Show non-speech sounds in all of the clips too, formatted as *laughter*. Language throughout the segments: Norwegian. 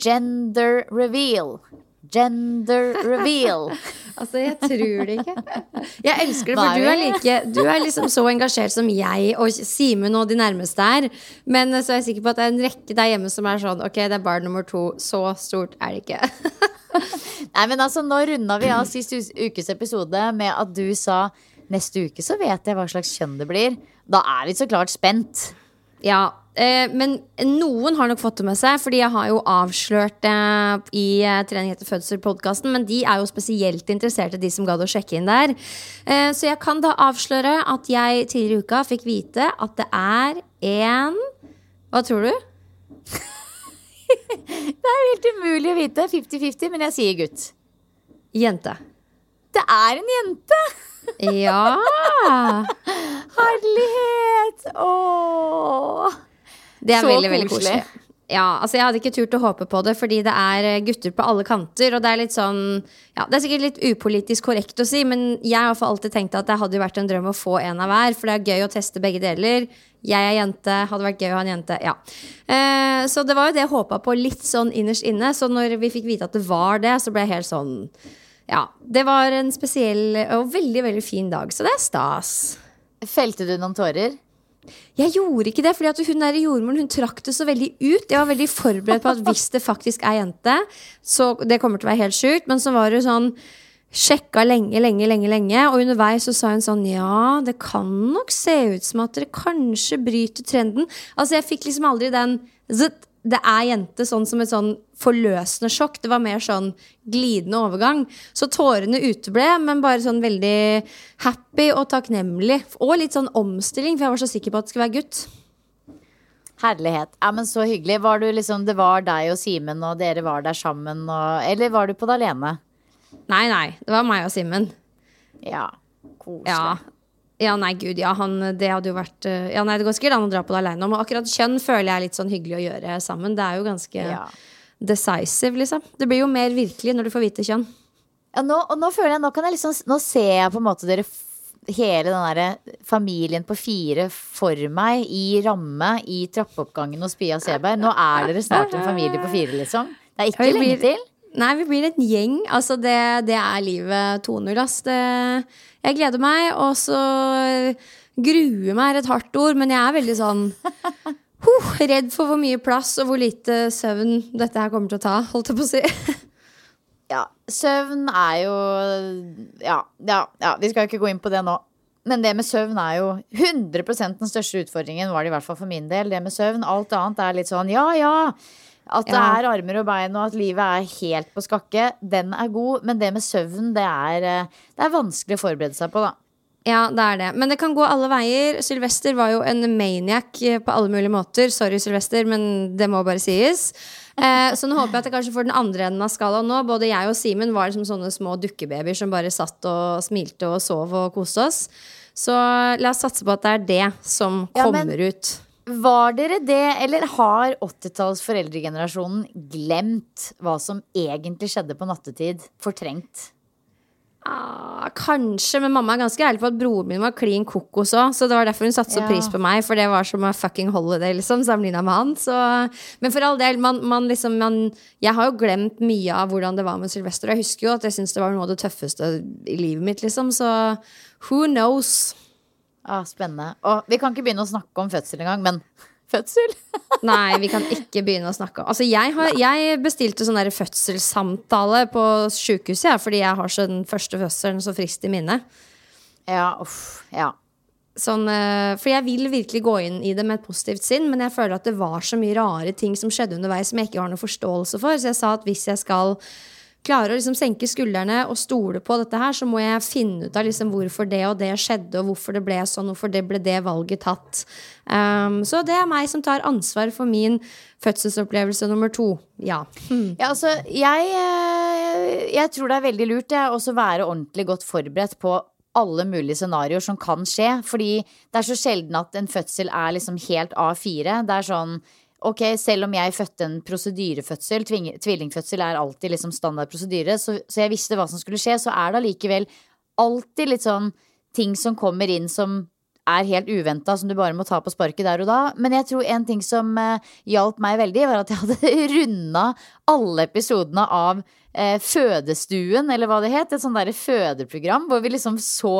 Gender reveal. Gender *laughs* reveal. Altså, jeg tror det ikke. Jeg elsker det, for du er, like, du er liksom så engasjert som jeg og Simen og de nærmeste er. Men så er jeg sikker på at det er en rekke der hjemme som er sånn Ok, det er barn nummer to. Så stort er det ikke. *laughs* Nei, men altså, nå runda vi av sist ukes episode med at du sa neste uke så vet jeg hva slags kjønn det blir. Da er vi så klart spent. Ja, eh, men noen har nok fått det med seg, fordi jeg har jo avslørt det i eh, Trening etter fødsel-podkasten. Men de er jo spesielt interesserte, de som gadd å sjekke inn der. Eh, så jeg kan da avsløre at jeg tidligere i uka fikk vite at det er en Hva tror du? *laughs* Det er jo helt umulig å vite. 50-50, men jeg sier gutt. Jente. Det er en jente! *laughs* Ja! Herlighet! Åh. Det er Så veldig, veldig koselig. koselig. Ja, altså Jeg hadde ikke turt å håpe på det, fordi det er eh, gutter på alle kanter. Og det er litt sånn Ja, det er sikkert litt upolitisk korrekt å si, men jeg har alltid tenkt at det hadde vært en drøm å få en av hver, for det er gøy å teste begge deler. Jeg er jente, hadde vært gøy å ha en jente. Ja. Eh, så det var jo det jeg håpa på litt sånn innerst inne. Så når vi fikk vite at det var det, så ble jeg helt sånn Ja. Det var en spesiell og veldig, veldig fin dag, så det er stas. Felte du noen tårer? Jeg gjorde ikke det, fordi hun der jordmoren hun trakk det så veldig ut. Jeg var veldig forberedt på at hvis det faktisk er jente, så det kommer til å være helt sjukt. Men så var det sånn Sjekka lenge, lenge, lenge, lenge. Og underveis så sa hun sånn Ja, det kan nok se ut som at dere kanskje bryter trenden. Altså, jeg fikk liksom aldri den Det er jente, sånn som et sånn forløsende sjokk. Det var mer sånn glidende overgang. Så tårene uteble, men bare sånn veldig happy og takknemlig. Og litt sånn omstilling, for jeg var så sikker på at det skulle være gutt. Herlighet. Ja, men Så hyggelig. Var du liksom, det var deg og Simen, og dere var der sammen? Og, eller var du på det alene? Nei, nei. Det var meg og Simen. Ja. Koselig. Ja. ja, nei, gud, ja. Han, det hadde jo vært eh, Ja, nei, det går sikkert an å dra på det aleine. Men akkurat kjønn føler jeg er litt sånn hyggelig å gjøre sammen. Det er jo ganske Ja. Decisive, liksom. Det blir jo mer virkelig når du får vite kjønn. Ja, nå, og nå føler jeg, nå kan jeg liksom Nå ser jeg på en måte dere Hele den derre familien på fire for meg i ramme i trappeoppgangen hos Pia Seberg. Nå er dere snart en familie på fire, liksom. Det er ikke lenge til. Nei, vi blir en gjeng. Altså, det, det er livet 2.0, ass. Det, jeg gleder meg, og så gruer meg er et hardt ord, men jeg er veldig sånn *laughs* huh, Redd for hvor mye plass og hvor lite søvn dette her kommer til å ta, holdt jeg på å si. *laughs* Ja, søvn er jo ja, ja, ja, vi skal ikke gå inn på det nå. Men det med søvn er jo 100 den største utfordringen, var det i hvert fall for min del. Det med søvn. Alt annet er litt sånn ja, ja. At det er armer og bein, og at livet er helt på skakke. Den er god, men det med søvn, det er, eh, det er vanskelig å forberede seg på, da. Ja, det er det. Men det kan gå alle veier. Sylvester var jo en maniac eh, på alle mulige måter. Sorry, Sylvester, men det må bare sies. Eh, så nå håper jeg at jeg kanskje får den andre enden av skalaen nå. Både jeg og Simen var liksom sånne små dukkebabyer som bare satt og smilte og sov og koste oss. Så la oss satse på at det er det som Ja, kommer ut. Var dere det, eller har 80-talls foreldregenerasjonen glemt hva som egentlig skjedde på nattetid? Fortrengt? Ah, kanskje, men mamma er ganske ærlig på at broren min var klin kokos òg. Så det var derfor hun satte så Ja. pris på meg, for det var som a fucking holiday, liksom, sammenligna med han. Så, men for all del, man, man liksom man, Jeg har jo glemt mye av hvordan det var med Sylvester. Og jeg husker jo at jeg syns det var noe av det tøffeste i livet mitt, liksom. Så who knows? Ah, spennende. Og vi kan ikke begynne å snakke om fødsel engang, men fødsel? *laughs* Nei, vi kan ikke begynne å snakke om Altså, jeg, har, jeg bestilte sånn der fødselssamtale på sjukehuset, ja, fordi jeg har så den første fødselen så frist i minne. Ja, uff. Ja. Sånn, eh, for jeg vil virkelig gå inn i det med et positivt sinn, men jeg føler at det var så mye rare ting som skjedde underveis som jeg ikke har noe forståelse for. Så jeg sa at hvis jeg skal klare å liksom senke skuldrene og stole på dette her, så må jeg finne ut av liksom hvorfor det og det skjedde, og hvorfor det ble sånn, hvorfor det ble det valget tatt. Um, så det er meg som tar ansvar for min fødselsopplevelse nummer to. Ja. Ja, altså, jeg, eh, jeg tror det er veldig lurt det, også være ordentlig godt forberedt på alle mulige scenarioer som kan skje. Fordi det er så sjelden at en fødsel er liksom helt A4. Det er sånn Ok, selv om jeg fødte en prosedyrefødsel, tvillingfødsel er alltid liksom standard prosedyre, så, så jeg visste hva som skulle skje, så er det allikevel alltid litt sånn ting som kommer inn som er helt uventa, som du bare må ta på sparket der og da. Men jeg tror en ting som eh, hjalp meg veldig, var at jeg hadde *laughs* runda alle episodene av eh, Fødestuen, eller hva det het. Et sånt derre fødeprogram hvor vi liksom så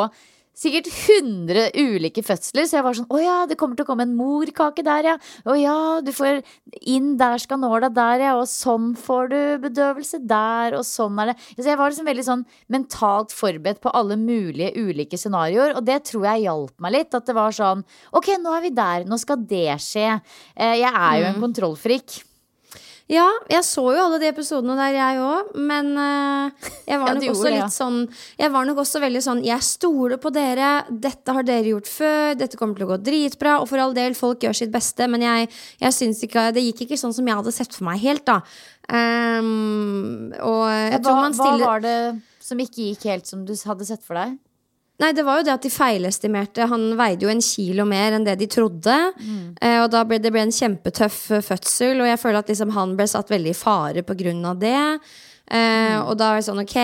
sikkert 100 ulike fødsler. Så jeg var sånn Å ja, det kommer til å komme en morkake der, ja. Å ja, du får inn der skal nåla der, ja. Og sånn får du bedøvelse der, og sånn er det. Så jeg var liksom veldig sånn mentalt forberedt på alle mulige ulike scenarioer. Og det tror jeg hjalp meg litt. At det var sånn Ok, nå er vi der. Nå skal det skje. Eh, Jeg er jo en kontrollfrik. Ja, jeg så jo alle de episodene der, jeg òg. Men uh, jeg var Ja, nok også gjorde litt ja. sånn Jeg var nok også veldig sånn Jeg stoler på dere. Dette har dere gjort før. Dette kommer til å gå dritbra. Og for all del, folk gjør sitt beste, men jeg, jeg syns ikke Det gikk ikke sånn som jeg hadde sett for meg helt, da. Um, og jeg tror Hva, man hva var det som ikke gikk helt som du hadde sett for deg? Nei, det var jo det at de feilestimerte. Han veide jo en kilo mer enn det de trodde. Mm. Eh, og da ble det ble en kjempetøff eh, fødsel, og jeg føler at liksom han ble satt veldig i fare av det. Eh, Mm. Og da var det sånn, ok,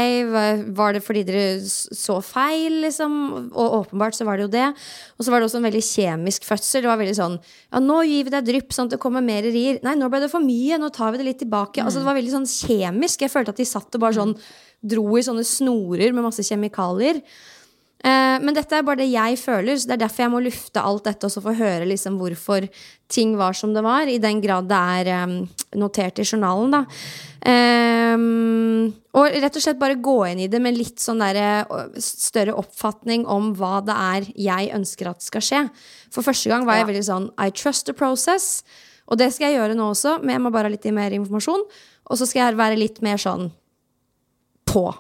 var det fordi dere så feil, liksom? Og åpenbart så var det jo det. Og så var det også en veldig kjemisk fødsel. Det var veldig sånn, ja, nå gir vi deg drypp sånn at det kommer mer rir. Nei, nå ble det for mye, nå tar vi det litt tilbake. Altså det var veldig sånn kjemisk. Jeg følte at de satt og bare sånn, dro i sånne snorer med masse kjemikalier. Eh, men dette er bare det jeg føler, så det er derfor jeg må lufte alt dette og så få høre liksom hvorfor ting var som det var, i den grad det er em, notert i journalen. da. Em, og rett og slett bare gå inn i det med litt sånn der, større oppfatning om hva det er jeg ønsker at skal skje. For første gang var jeg Ja. veldig sånn I trust the process. Og det skal jeg gjøre nå også, men jeg må bare ha litt mer informasjon. Og så skal jeg være litt mer sånn på.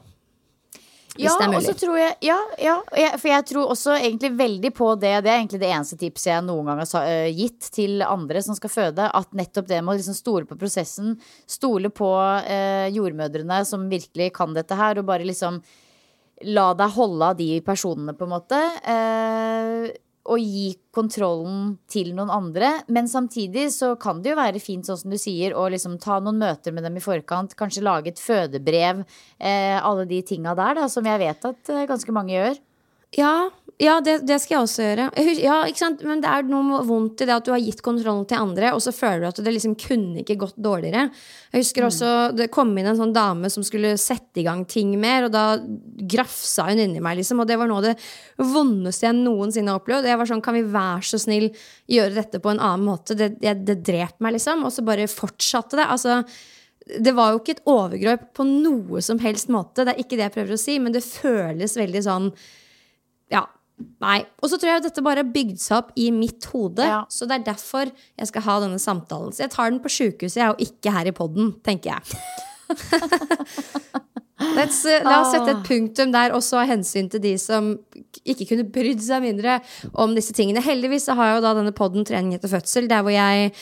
Hvis Ja, det er og så tror jeg, ja, ja, jeg, for jeg tror også egentlig veldig på det. Det er egentlig det eneste tipset jeg noen gang har øh, gitt til andre som skal føde. At nettopp det med å liksom stole på prosessen, stole på eh, jordmødrene som virkelig kan dette her, og bare liksom la deg holde av de personene, på en måte. Eh, og gi kontrollen til noen andre. Men samtidig så kan det jo være fint, sånn som du sier, å liksom ta noen møter med dem i forkant. Kanskje lage et fødebrev. Eh, alle de tinga der, da, som jeg vet at eh, ganske mange gjør. Ja, ja det, det skal jeg også gjøre. Ja, ikke sant? Men det er noe vondt i det at du har gitt kontrollen til andre, og så føler du at det liksom kunne ikke gått dårligere. Jeg husker også det kom inn en sånn dame som skulle sette i gang ting mer, og da grafsa hun inni meg, liksom. Og det var noe av det vondeste jeg noensinne har opplevd. Jeg var sånn, kan vi være så snill gjøre dette på en annen måte? Det, det, det drep meg, liksom. Og så bare fortsatte det. Altså det var jo ikke et overgrep på noe som helst måte. Det er ikke det jeg prøver å si, men det føles veldig sånn Ja. Nei. Og så tror jeg dette bare har bygd seg opp i mitt hode. Ja. Så det er derfor jeg skal ha denne samtalen. Så jeg tar den på sjukehuset, og ikke her i poden, tenker jeg. *laughs* Uh, la oss sette et punktum der, også av hensyn til de som ikke kunne brydd seg mindre om disse tingene. Heldigvis så har jeg jo da denne podden Trening etter fødsel, der hvor jeg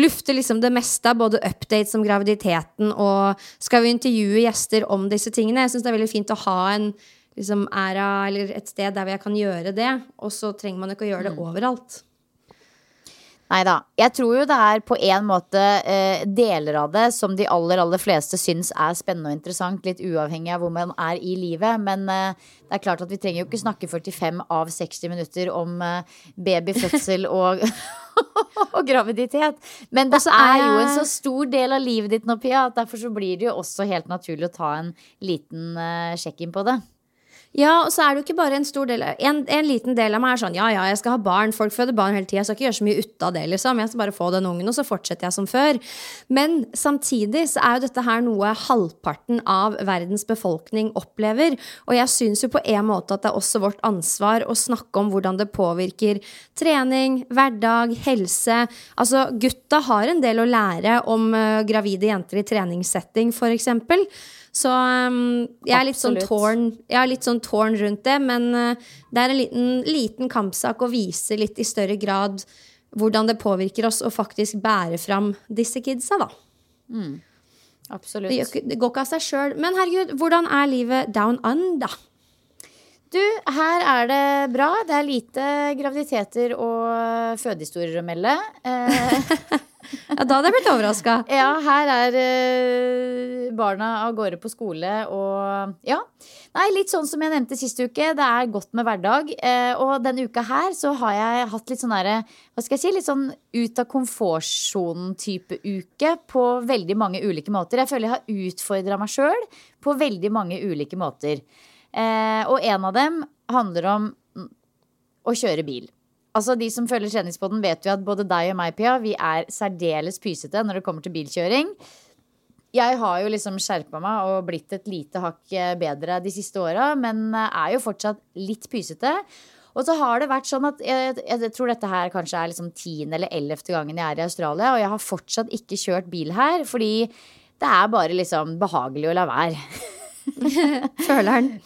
lufter liksom det meste av både updates om graviditeten og skal vi intervjue gjester om disse tingene. Jeg syns det er veldig fint å ha en liksom æra eller et sted der hvor jeg kan gjøre det. Og så trenger man ikke å gjøre det overalt. Nei da. Jeg tror jo det er på en måte eh, deler av det som de aller, aller fleste syns er spennende og interessant, litt uavhengig av hvor man er i livet. Men eh, det er klart at vi trenger jo ikke snakke 45 av 60 minutter om eh, babyfødsel *laughs* og, *laughs* og graviditet. Men det er jo en så stor del av livet ditt nå, Pia, at derfor så blir det jo også helt naturlig å ta en liten eh, sjekk-inn på det. Ja, og så er det jo ikke bare en stor del en, en liten del av meg er sånn ja, ja, jeg skal ha barn. Folk føder barn hele tida. Jeg skal ikke gjøre så mye ut av det, liksom. Jeg skal bare få den ungen, og så fortsetter jeg som før. Men samtidig så er jo dette her noe halvparten av verdens befolkning opplever. Og jeg syns jo på en måte at det er også vårt ansvar å snakke om hvordan det påvirker trening, hverdag, helse. Altså, gutta har en del å lære om uh, gravide jenter i treningssetting, for eksempel. Så um, jeg er sånn torn, tårn Jeg er litt sånn tårn rundt det, men uh, det er en liten, liten kampsak å vise litt i større grad hvordan det påvirker oss å faktisk bære fram disse kidsa, da. Absolutt. Det, det går ikke av seg sjøl. Men herregud, hvordan er livet down under? Du, her er det bra. Det er lite graviditeter og fødehistorier å melde. Eh, *laughs* Ja, da hadde jeg blitt overraska. ja, her er eh, barna av gårde på skole og ja. Nei, litt sånn som jeg nevnte sist uke. Det er godt med hverdag. Eh, og denne uka her så har jeg hatt litt sånn derre Hva skal jeg si? Litt sånn ut av komfortsonen-type uke på veldig mange ulike måter. Jeg føler jeg har utfordra meg sjøl på veldig mange ulike måter. Eh, og en av dem handler om å kjøre bil. Altså De som følger Treningspodden, vet jo at både deg og meg, Pia, vi er særdeles pysete når det kommer til bilkjøring. Jeg har jo liksom skjerpa meg og blitt et lite hakk eh, bedre de siste åra, men eh, er jo fortsatt litt pysete. Og så har det vært sånn at jeg, jeg tror dette her kanskje er liksom tiende eller ellevte gangen jeg er i Australia, og jeg har fortsatt ikke kjørt bil her, fordi det er bare liksom behagelig å la være. *laughs* Føleren.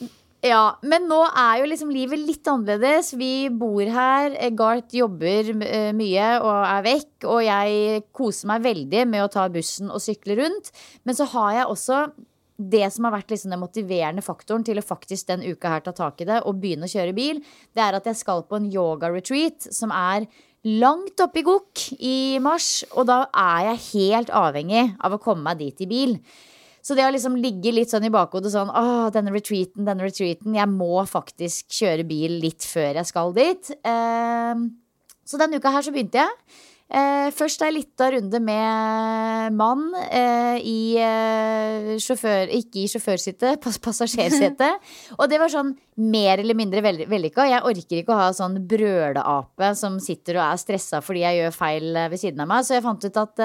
Ja, men nå er jo liksom livet litt annerledes. Vi bor her. eh, Garth jobber eh, mye og er vekk. Og jeg koser meg veldig med å ta bussen og sykle rundt. Men så har jeg også det som har vært liksom den motiverende faktoren til å faktisk den uka her ta tak i det og begynne å kjøre bil, det er at jeg skal på en yoga-retreat som er langt oppe i gokk i mars. Og da er jeg helt avhengig av å komme meg dit i bil. Så det å liksom ligge litt sånn i bakhodet sånn Åh, denne retreaten, denne retreaten. Jeg må faktisk kjøre bil litt før jeg skal dit. Ehm, så denne uka her så begynte jeg. Eh, først ei lita runde med mann eh, i eh, sjåfør... Ikke i sjåførsetet, *laughs* pass passasjersetet. *laughs* Og det var sånn mer eller mindre vell- vellykka. Jeg orker ikke å ha sånn brøleape som sitter og er stressa fordi jeg gjør feil ved siden av meg. Så jeg fant ut at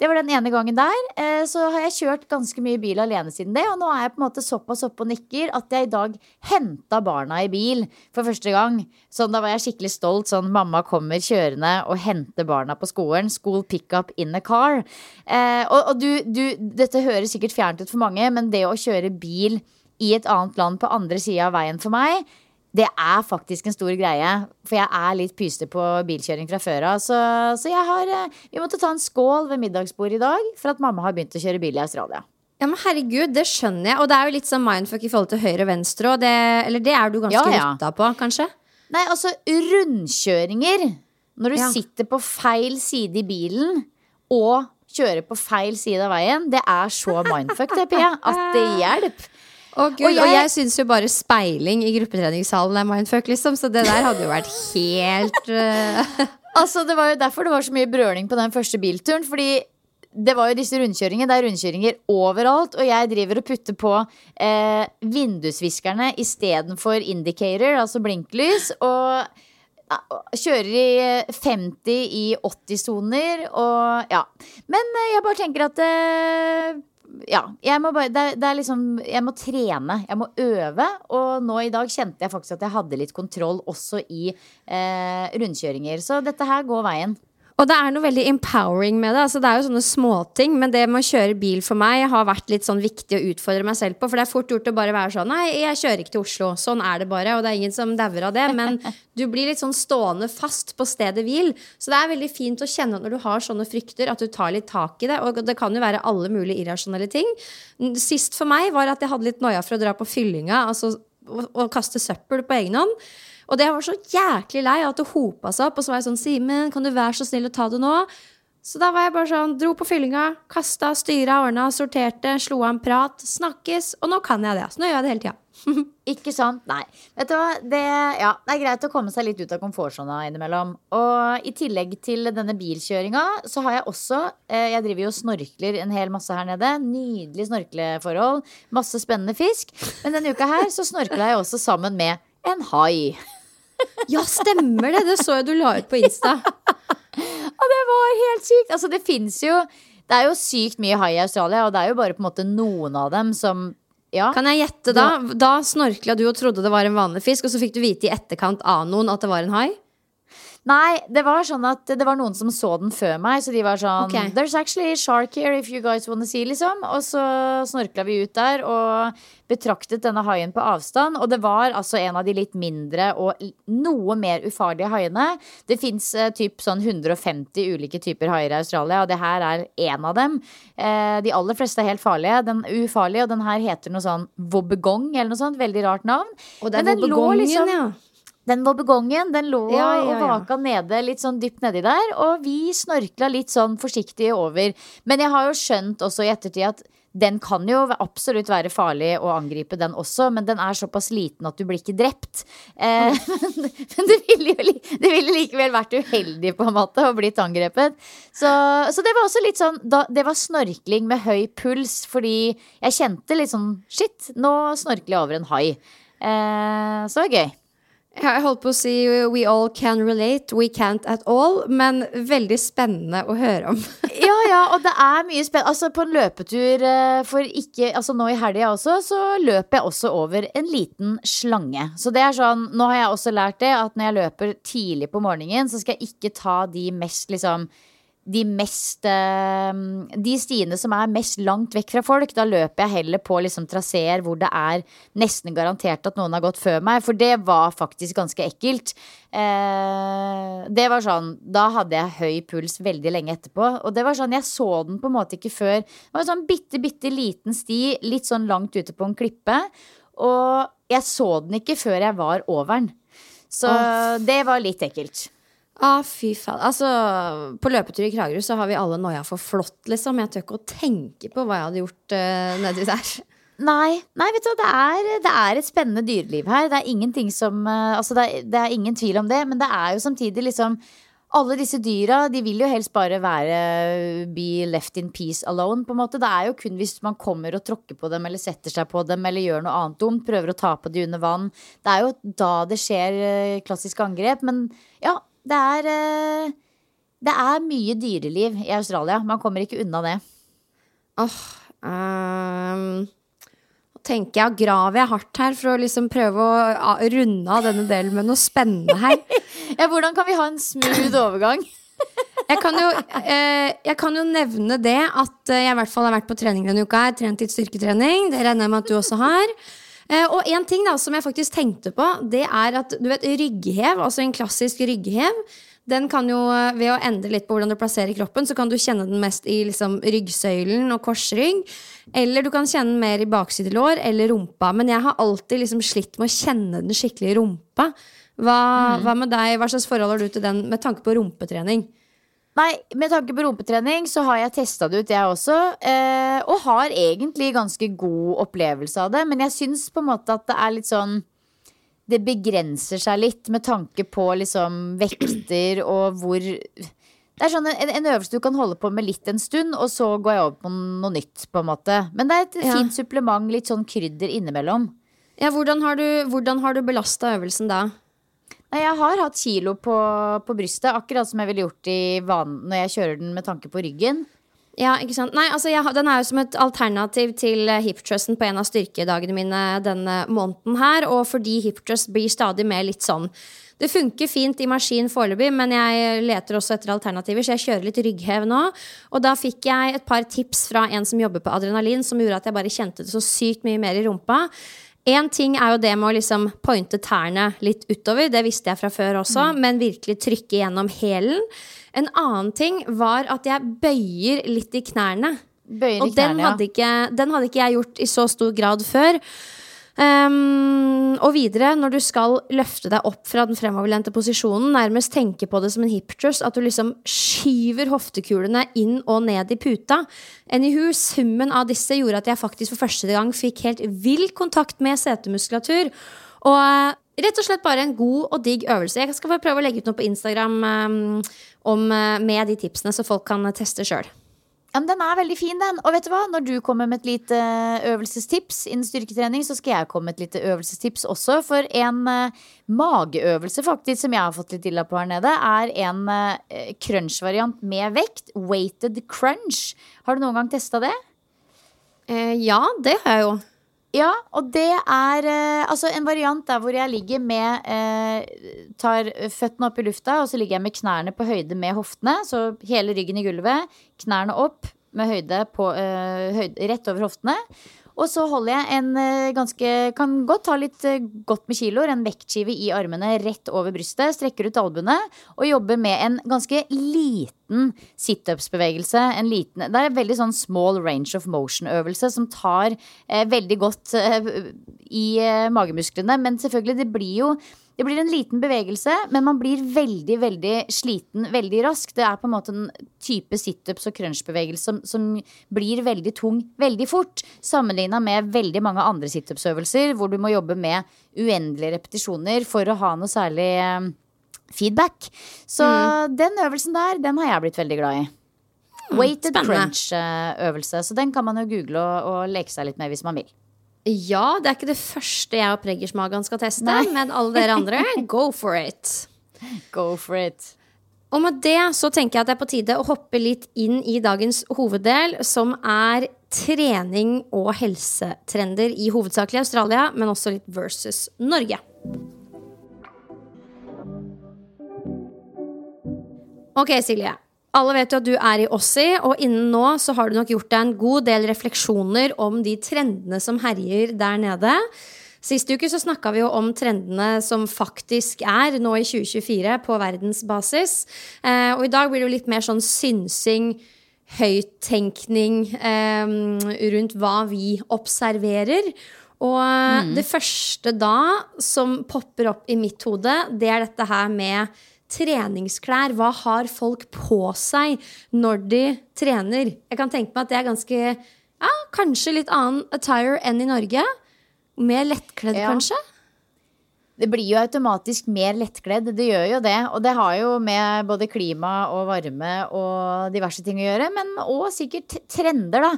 det var den ene gangen der. Eh, Så har jeg kjørt ganske mye bil alene siden det. Og nå er jeg på en måte såpass oppe og nikker at jeg i dag henta barna i bil for første gang. Sånn, da var jeg skikkelig stolt. Sånn mamma kommer kjørende og henter barna på skolen. School pickup in a car. Eh, og og du, du, dette høres sikkert fjernt ut for mange, men det å kjøre bil i et annet land på andre sida av veien for meg, det er faktisk en stor greie. For jeg er litt pyste på bilkjøring fra før av. Så, så jeg har eh, Vi måtte ta en skål ved middagsbordet i dag for at mamma har begynt å kjøre bil i Australia. Ja, men herregud, det skjønner jeg. Og det er jo litt sånn mindfuck i forhold til høyre og venstre. Og det, eller det er du ganske Ja, ja. rutta på, kanskje? Nei, altså rundkjøringer. Når du Ja. sitter på feil side i bilen og kjører på feil side av veien, det er så mindfuck, det, Pia, at det hjelper. Å, Gud, Og og jeg- jeg, syns jo bare speiling i gruppetreningssalen er mindfuck, liksom. Så det der hadde jo vært helt uh... *laughs* Altså, Det var jo derfor det var så mye brøling på den første bilturen. Fordi det var jo disse rundkjøringene. Det er rundkjøringer overalt. Og jeg driver og putter på eh, vindusviskerne istedenfor indicator, altså blinklys. Og ja, kjører i eh, 50 i 80-soner og ja. Men eh, jeg bare tenker at eh, ja, jeg må bare, det, det liksom Jeg må trene, jeg må øve. Og nå i dag kjente jeg faktisk at jeg hadde litt kontroll også i eh, rundkjøringer. Så dette her går veien. Og det er noe veldig empowering med det. Altså, det er jo sånne småting, men det med å kjøre bil for meg har vært litt sånn viktig å utfordre meg selv på. For det er fort gjort å bare være sånn Nei, jeg kjører ikke til Oslo. Sånn er det bare. Og det er ingen som dauer av det. Men *laughs* du blir litt sånn stående fast på stedet hvil. Så det er veldig fint å kjenne at når du har sånne frykter, at du tar litt tak i det. Og det kan jo være alle mulige irrasjonelle ting. Sist for meg var at jeg hadde litt noia for å dra på fyllinga. Altså å, å kaste søppel på egen hånd. Og det var så jæklig lei at det hopa seg opp. Og så var jeg sånn Simen, kan du være så snill å ta det nå? Så da var jeg bare sånn, dro på fyllinga, kasta, styra, ordna, sorterte, slo av en prat. Snakkes. Og nå kan jeg det. Så nå gjør jeg det hele tida. *laughs* Ikke sant? Nei. Vet du hva? Det, ja, det er greit å komme seg litt ut av komfortsona innimellom. Og i tillegg til denne bilkjøringa, så har jeg også eh, Jeg driver jo og snorkler en hel masse her nede. Nydelig snorkleforhold. Masse spennende fisk. Men denne uka her så snorkla jeg også sammen med en hai. Ja, stemmer det! Det så jeg du la ut på Insta. Og det var helt sykt! Altså, det fins jo Det er jo sykt mye hai i Australia, og det er jo bare på en måte noen av dem som ja. Kan jeg gjette da? Da snorkla du og trodde det var en vanlig fisk, og så fikk du vite i etterkant av noen at det var en hai? Nei, det var sånn at det var noen som så den før meg, så de var sånn okay. There's actually a shark here if you guys wanna see, liksom. Og så snorkla vi ut der og betraktet denne haien på avstand. Og det var altså en av de litt mindre og noe mer ufarlige haiene. Det fins eh, typ sånn 150 ulike typer haier i Australia, og det her er én av dem. Eh, de aller fleste er helt farlige. Den er ufarlige, og den her heter noe sånn wobbegong eller noe sånt. Veldig rart navn. Og det er Men den lå liksom- ja. Den wobbegongen, den lå Ja, ja, og ja. vaka nede, litt sånn dypt nedi der. Og vi snorkla litt sånn forsiktig over. Men jeg har jo skjønt også i ettertid at den kan jo absolutt være farlig å angripe, den også, men den er såpass liten at du blir ikke drept. Eh, *laughs* men det ville jo det ville likevel vært uheldig på en måte å blitt angrepet. Så, så det var også litt sånn da, Det var snorkling med høy puls, fordi jeg kjente litt sånn Shit, nå snorkler jeg over en hai. Eh, så det gøy. Jeg holdt på å si we all can relate, we can't at all, men veldig spennende å høre om. *laughs* Ja, ja, og det er mye spennende. Altså, på en løpetur eh, for ikke Altså nå i helga også, så løper jeg også over en liten slange. Så det er sånn Nå har jeg også lært det at når jeg løper tidlig på morgenen, så skal jeg ikke ta de mest liksom de mest eh, De stiene som er mest langt vekk fra folk. Da løper jeg heller på liksom traseer hvor det er nesten garantert at noen har gått før meg. For det var faktisk ganske ekkelt. Eh, det var sånn Da hadde jeg høy puls veldig lenge etterpå. Og det var sånn, jeg så den på en måte ikke før. Det var en sånn bitte, bitte liten sti, litt sånn langt ute på en klippe. Og jeg så den ikke før jeg var over den. Så det var litt ekkelt. Ah, fy faen. Altså, på løpetur i Kragerø så har vi alle noia for flått, liksom. Jeg tør ikke å tenke på hva jeg hadde gjort uh, nedi der. Nei, nei vet du, det er, det er et spennende dyreliv her. Det er som eh, Altså, det er, det er ingen tvil om det, men det er jo samtidig liksom alle disse dyra de vil jo helst bare være be left in peace alone. på en måte Det er jo kun hvis man kommer og tråkker på dem eller setter seg på dem eller gjør noe annet dumt, prøver å ta på de under vann. Det er jo da det skjer eh, klassiske angrep. Men ja, det er eh, Det er mye dyreliv i Australia. Man kommer ikke unna det. Åh, oh, Nå tenker jeg, graver jeg hardt her for å liksom prøve å runde av denne delen med noe spennende her. *laughs* Ja, Hvordan kan vi ha en smooth overgang? *laughs* Jeg kan jo, eh, jeg kan jo nevne det at eh, jeg i hvert fall har vært på trening denne uka. Jeg har trent litt styrketrening. Det regner jeg med at du også har. Eh, og en ting da som jeg faktisk tenkte på, det er at du vet, rygghev, altså en klassisk rygghev, den kan jo, ved å endre litt på hvordan du plasserer kroppen, så kan du kjenne den mest i liksom, ryggsøylen og korsrygg. Eller du kan kjenne den mer i baksidelår eller rumpa. Men jeg har alltid liksom slitt med å kjenne den skikkelig i rumpa. Hva, hva med deg? Hva slags forhold har du til den med tanke på rumpetrening? Nei, med tanke på rumpetrening så har jeg testa det ut, jeg også. Eh, og har egentlig ganske god opplevelse av det. Men jeg syns på en måte at det er litt sånn Det begrenser seg litt med tanke på liksom vekter og hvor Det er sånn en, en øvelse du kan holde på med litt en stund, og så går jeg over på noe nytt, på en måte. Men det er et Ja. fint supplement, litt sånn krydder innimellom. Ja, hvordan har du, hvordan har du belasta øvelsen da? Nei, Jeg har hatt kilo på, på brystet, akkurat som jeg ville gjort i vanen, når jeg kjører den med tanke på ryggen. Ja, ikke sant? Nei, altså jeg, Den er jo som et alternativ til hiptrusten hip thrusten på en av styrkedagene mine denne måneden her. Og fordi hip thrust blir stadig mer litt sånn Det funker fint i maskin foreløpig, men jeg leter også etter alternativer, så jeg kjører litt rygghev nå. Og da fikk jeg et par tips fra en som jobber på adrenalin, som gjorde at jeg bare kjente det så sykt mye mer i rumpa. Én ting er jo det med å liksom pointe tærne litt utover, det visste jeg fra før også, men virkelig trykke gjennom hælen. En annen ting var at jeg bøyer litt i knærne. Bøyer i Og knærne, ja. hadde, ikke, den hadde ikke jeg gjort i så stor grad før. Um, og videre, når du skal løfte deg opp fra den fremoverlente posisjonen, nærmest tenke på det som en hip thrust, at du liksom skyver hoftekulene inn og ned i puta. Anywho, summen av disse gjorde at jeg faktisk for første gang fikk helt vill kontakt med setemuskulatur. Og eh, rett og slett bare en god og digg øvelse. Jeg skal prøve å legge ut noe på Instagram um, om, uh, med de tipsene, så folk kan teste sjøl. Ja, men Den er veldig fin, den. Og vet du hva? Når du kommer med et lite eh, øvelsestips innen styrketrening, så skal jeg komme med et lite øvelsestips også. For en uh, mageøvelse faktisk som jeg har fått litt illa på her nede, er en uh, crunch-variant med vekt. Weighted crunch. Har du noen gang testa det? Eh, ja, det har jeg jo. Ja, og det er eh, altså en variant der hvor jeg ligger med eh, Tar føttene opp i lufta, og så ligger jeg med knærne på høyde med hoftene. Så hele ryggen i gulvet, knærne opp med høyde, på, eh, høyde rett over hoftene. Og så holder jeg en eh, ganske Kan godt ta litt eh, godt med kiloer. En vektskive i armene rett over brystet. Strekker ut albuene og jobber med en ganske liten situps-bevegelse. Det er en veldig sånn small range of motion-øvelse som tar eh, veldig godt eh, i eh, magemusklene. Men selvfølgelig, det blir jo det blir en liten bevegelse, men man blir veldig veldig sliten veldig raskt. Det er på en måte en type situps og crunch-bevegelse som, som, blir veldig tung veldig fort. Sammenligna med veldig mange andre situpsøvelser hvor du må jobbe med uendelige repetisjoner for å ha noe særlig eh, feedback. Så mm. den øvelsen der, den har jeg blitt veldig glad i. Mm, Weighted crunch-øvelse. Så den kan man jo google og, og leke seg litt med hvis man vil. Ja, det er ikke det første jeg og Preggersmagan skal teste, Nei. men alle dere andre, *laughs* go for it. Go for it. Og med det så tenker jeg at det er på tide å hoppe litt inn i dagens hoveddel, som er trening og helsetrender i hovedsakelig Australia, men også litt versus Norge. Ok, Silje. Alle vet jo at du er i Ossi, og innen nå så har du nok gjort deg en god del refleksjoner om de trendene som herjer der nede. Sist uke så snakka vi jo om trendene som faktisk er nå i 2024 på verdensbasis. Eh, og i dag blir det jo litt mer sånn synsing, høyttenkning eh, rundt hva vi observerer. Og mm. det første da som popper opp i mitt hode, det er dette her med treningsklær. Hva har folk på seg når de trener? Jeg kan tenke meg at det er ganske ja, kanskje litt annen attire enn i Norge. Mer lettkledd, ja. kanskje? Det blir jo automatisk mer lettkledd, det gjør jo det. Og det har jo med både klima og varme og diverse ting å gjøre, men òg sikkert trender, da.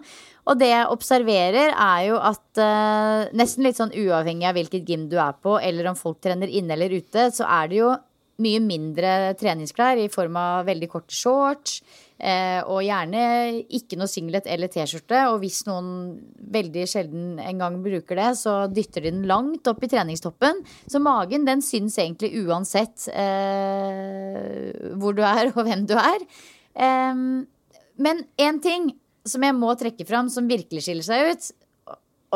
Og det jeg observerer, er jo at uh, nesten litt sånn uavhengig av hvilket gym du er på, eller om folk trener inne eller ute, så er det jo mye mindre treningsklær i form av veldig korte shorts. Eh, og gjerne ikke noe singlet eller T-skjorte. Og hvis noen veldig sjelden en gang bruker det, så dytter de den langt opp i treningstoppen. Så magen den syns egentlig uansett eh, hvor du er og hvem du er. Eh, men én ting som jeg må trekke fram som virkelig skiller seg ut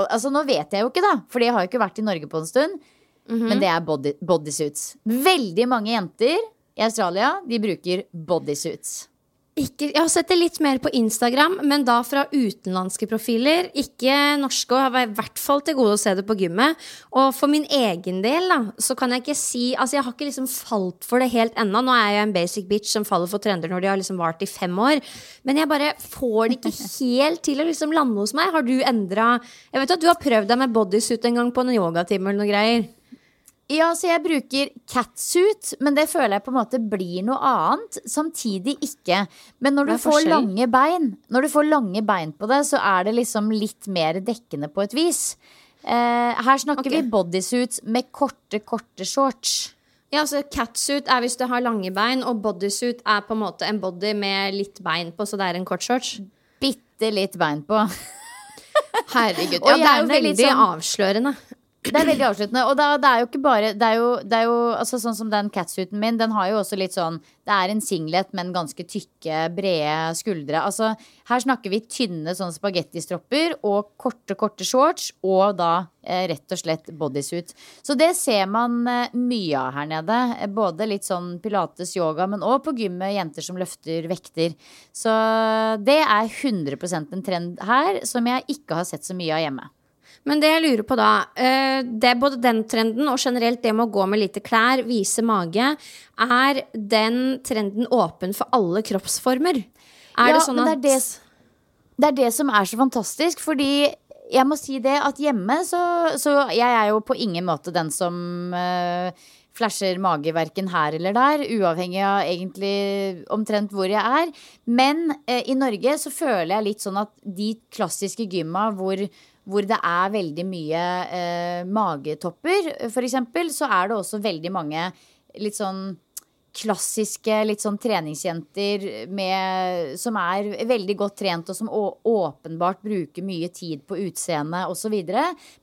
altså Nå vet jeg jo ikke, da, for jeg har jo ikke vært i Norge på en stund. -hmm. Men det er body, bodysuits. Veldig mange jenter i Australia de bruker bodysuits. Ikke, jeg har sett det litt mer på Instagram, men da fra utenlandske profiler. Ikke norske, og har i hvert fall til gode å se det på gymmet. Og for min egen del, da, så kan jeg ikke si Altså, jeg har ikke liksom falt for det helt ennå. Nå er jeg en basic bitch som faller for trender når de har liksom vart i fem år. Men jeg bare får det ikke *laughs* helt til å liksom lande hos meg. Har du endra Jeg vet at du har prøvd deg med bodysuit en gang på en yogatime eller noe greier. Ja, så jeg bruker catsuit, men det føler jeg på en måte blir noe annet. Samtidig ikke. Men når du får lange bein, når du får lange bein på det, så er det liksom litt mer dekkende på et vis. Eh, her snakker okay. vi bodysuits med korte, korte shorts. Ja, så Catsuit er hvis du har lange bein, og bodysuit er på en måte en body med litt bein på, så det er en kort shorts. Bitte litt bein på. Herregud. *laughs* Ja, det er jo veldig sånn, avslørende. Det er veldig avsluttende. Og da, det er jo ikke bare Det er jo, det er jo altså Sånn som den catsuiten min, den har jo også litt sånn Det er en singlet, men ganske tykke, brede skuldre. Altså, her snakker vi tynne sånn spagettistropper og korte, korte shorts, og da eh, rett og slett bodysuit. Så det ser man eh, mye av her nede. Både litt sånn pilates, yoga, men òg på gymmet jenter som løfter vekter. Så det er 100% en trend her som jeg ikke har sett så mye av hjemme. Men det jeg lurer på da, eh, det er både den trenden og generelt det med å gå med lite klær, vise mage, er den trenden åpen for alle kroppsformer? Er ja, det sånn at det er det, det er det som er så fantastisk, fordi jeg må si det at hjemme så, så Jeg er jo på ingen måte den som uh, flasher mage verken her eller der, uavhengig av egentlig omtrent hvor jeg er. Men uh, i Norge så føler jeg litt sånn at de klassiske gymma hvor hvor det er veldig mye eh, magetopper, f.eks., så er det også veldig mange litt sånn klassiske litt sånn treningsjenter med, som er veldig godt trent, og som åpenbart bruker mye tid på utseende osv.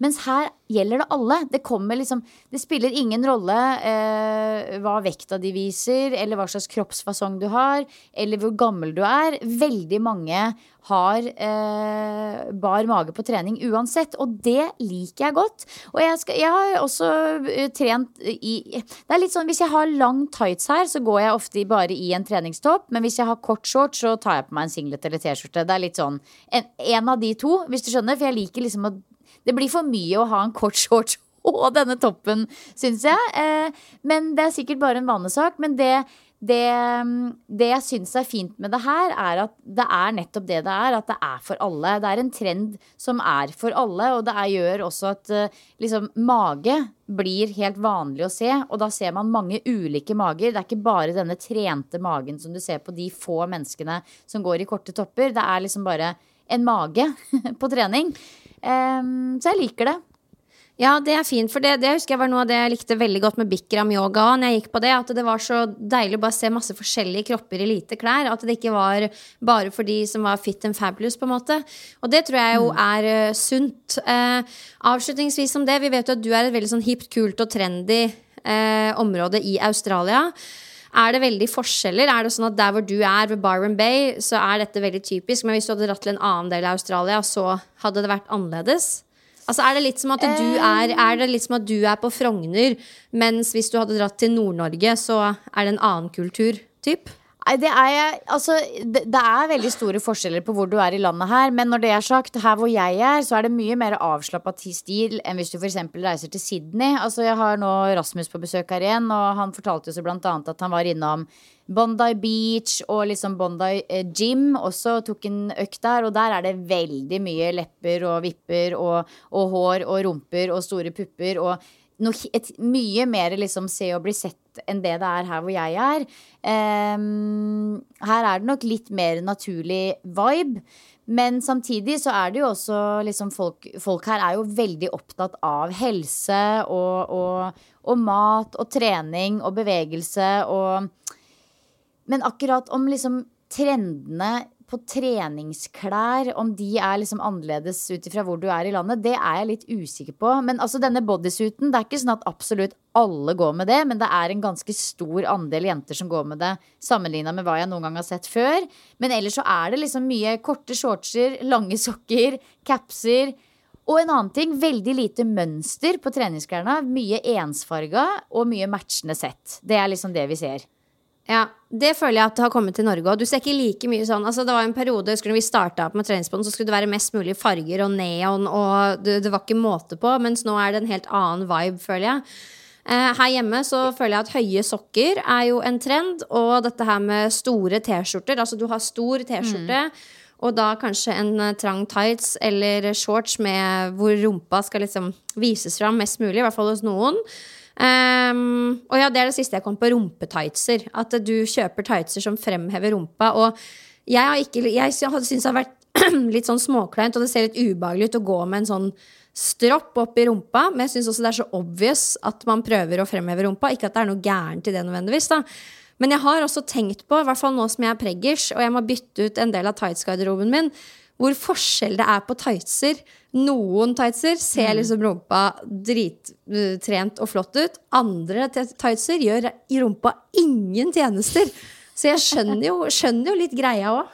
Mens her gjelder det alle. Det liksom Det spiller ingen rolle eh, hva vekta de viser, eller hva slags kroppsfasong du har, eller hvor gammel du er. Veldig mange har eh, bar mage på trening uansett, og det liker jeg godt. Og jeg, skal, jeg har også uh, trent i Det er litt sånn hvis jeg har lang tights her, så går jeg ofte bare i en treningstopp, men hvis jeg har kort shorts, så tar jeg på meg en singlet eller T-skjorte. Det er litt sånn en, en, av de to, hvis du skjønner, for jeg liker liksom at det blir for mye å ha en kort shorts *laughs* og denne toppen, syns jeg. Eh, men det er sikkert bare en vanesak. Men det det, det, jeg syns er fint med det her, er at det er nettopp det det er. At det er for alle. Det er en trend som er for alle, og det er, gjør også at eh, liksom, mage blir helt vanlig å se. Og da ser man mange ulike mager. Det er ikke bare denne trente magen som du ser på de få menneskene som går i korte topper. Det er liksom bare en mage *laughs* på trening. Um, så jeg liker det. Ja, det er fint, for det, det husker jeg var noe av det jeg likte veldig godt med Bikram yoga når jeg gikk på det. At det var så deilig å bare se masse forskjellige kropper i lite klær. At det ikke var bare for de som var fit and fabulous, på en måte. Og det tror jeg jo mm. er uh, sunt. Uh, avslutningsvis om det, vi vet jo at du er et veldig sånn hipt, kult og trendy uh, område i Australia. Er det veldig forskjeller? Er det sånn at der hvor du er, ved Byron Bay, så er dette veldig typisk, men hvis du hadde dratt til en annen del av Australia, så hadde det vært annerledes? Altså Er det litt som at du er, er det litt som at du er på Frogner, mens hvis du hadde dratt til Nord-Norge, så er det en annen kultur? Typ? Det er, altså, det, det er, veldig store forskjeller på hvor du er i landet her. Men når det er sagt, her hvor jeg er, så er det mye mer avslappa stil enn hvis du f.eks. reiser til Sydney. Altså, jeg har nå Rasmus på besøk her igjen, og han fortalte jo så blant annet at han var innom Bondi Beach og liksom Bondi eh, Gym også tok en økt der. Og der er det veldig mye lepper og vipper og, og hår og rumper og store pupper. Og noe, et, mye mer liksom se og bli sett enn det det er her hvor jeg er. Um, her er det nok litt mer naturlig vibe. Men samtidig så er det jo også liksom folk, folk her er jo veldig opptatt av helse og, og, og mat og trening og bevegelse og men akkurat om liksom trendene på treningsklær, om de er liksom annerledes ut ifra hvor du er i landet, det er jeg litt usikker på. Men altså denne bodysuiten, det er ikke sånn at absolutt alle går med det, men det er en ganske stor andel jenter som går med det, sammenligna med hva jeg noen gang har sett før. Men ellers så er det liksom mye korte shortser, lange sokker, capser. Og en annen ting, veldig lite mønster på treningsklærne. Mye ensfarga og mye matchende sett. Det er liksom det vi ser. Ja, Det føler jeg at det har kommet til Norge òg. Du ser ikke like mye sånn altså Det var en periode husker når vi starta med treningsbånd, så skulle det være mest mulig farger og neon, og det, det, var ikke måte på. Mens nå er det en helt annen vibe, føler jeg. Eh, her hjemme så føler jeg at høye sokker er jo en trend, og dette her med store T-skjorter. Altså du har stor T-skjorte. Mm. Og da kanskje en eh, trang tights eller shorts med hvor rumpa skal liksom vises fram mest mulig, i hvert fall hos noen. Um, og ja, det er det siste jeg kom på. Rumpetightser. At du kjøper tightser som fremhever rumpa. Og jeg har ikke Jeg syns det har vært *clears throat* litt sånn småkleint, og det ser litt ubehagelig ut å gå med en sånn stropp opp i rumpa. Men jeg syns også det er så obvious at man prøver å fremheve rumpa. Ikke at det er noe gærent i det nødvendigvis, da. Men jeg har også tenkt på, i hvert fall nå som jeg er preggers, og jeg må bytte ut en del av tightsgarderoben min, hvor forskjell det er på tightser noen tightser ser mm. liksom rumpa drittrent og flott ut. Andre tightser gjør i rumpa ingen tjenester. Så jeg skjønner jo, skjønner jo litt greia òg.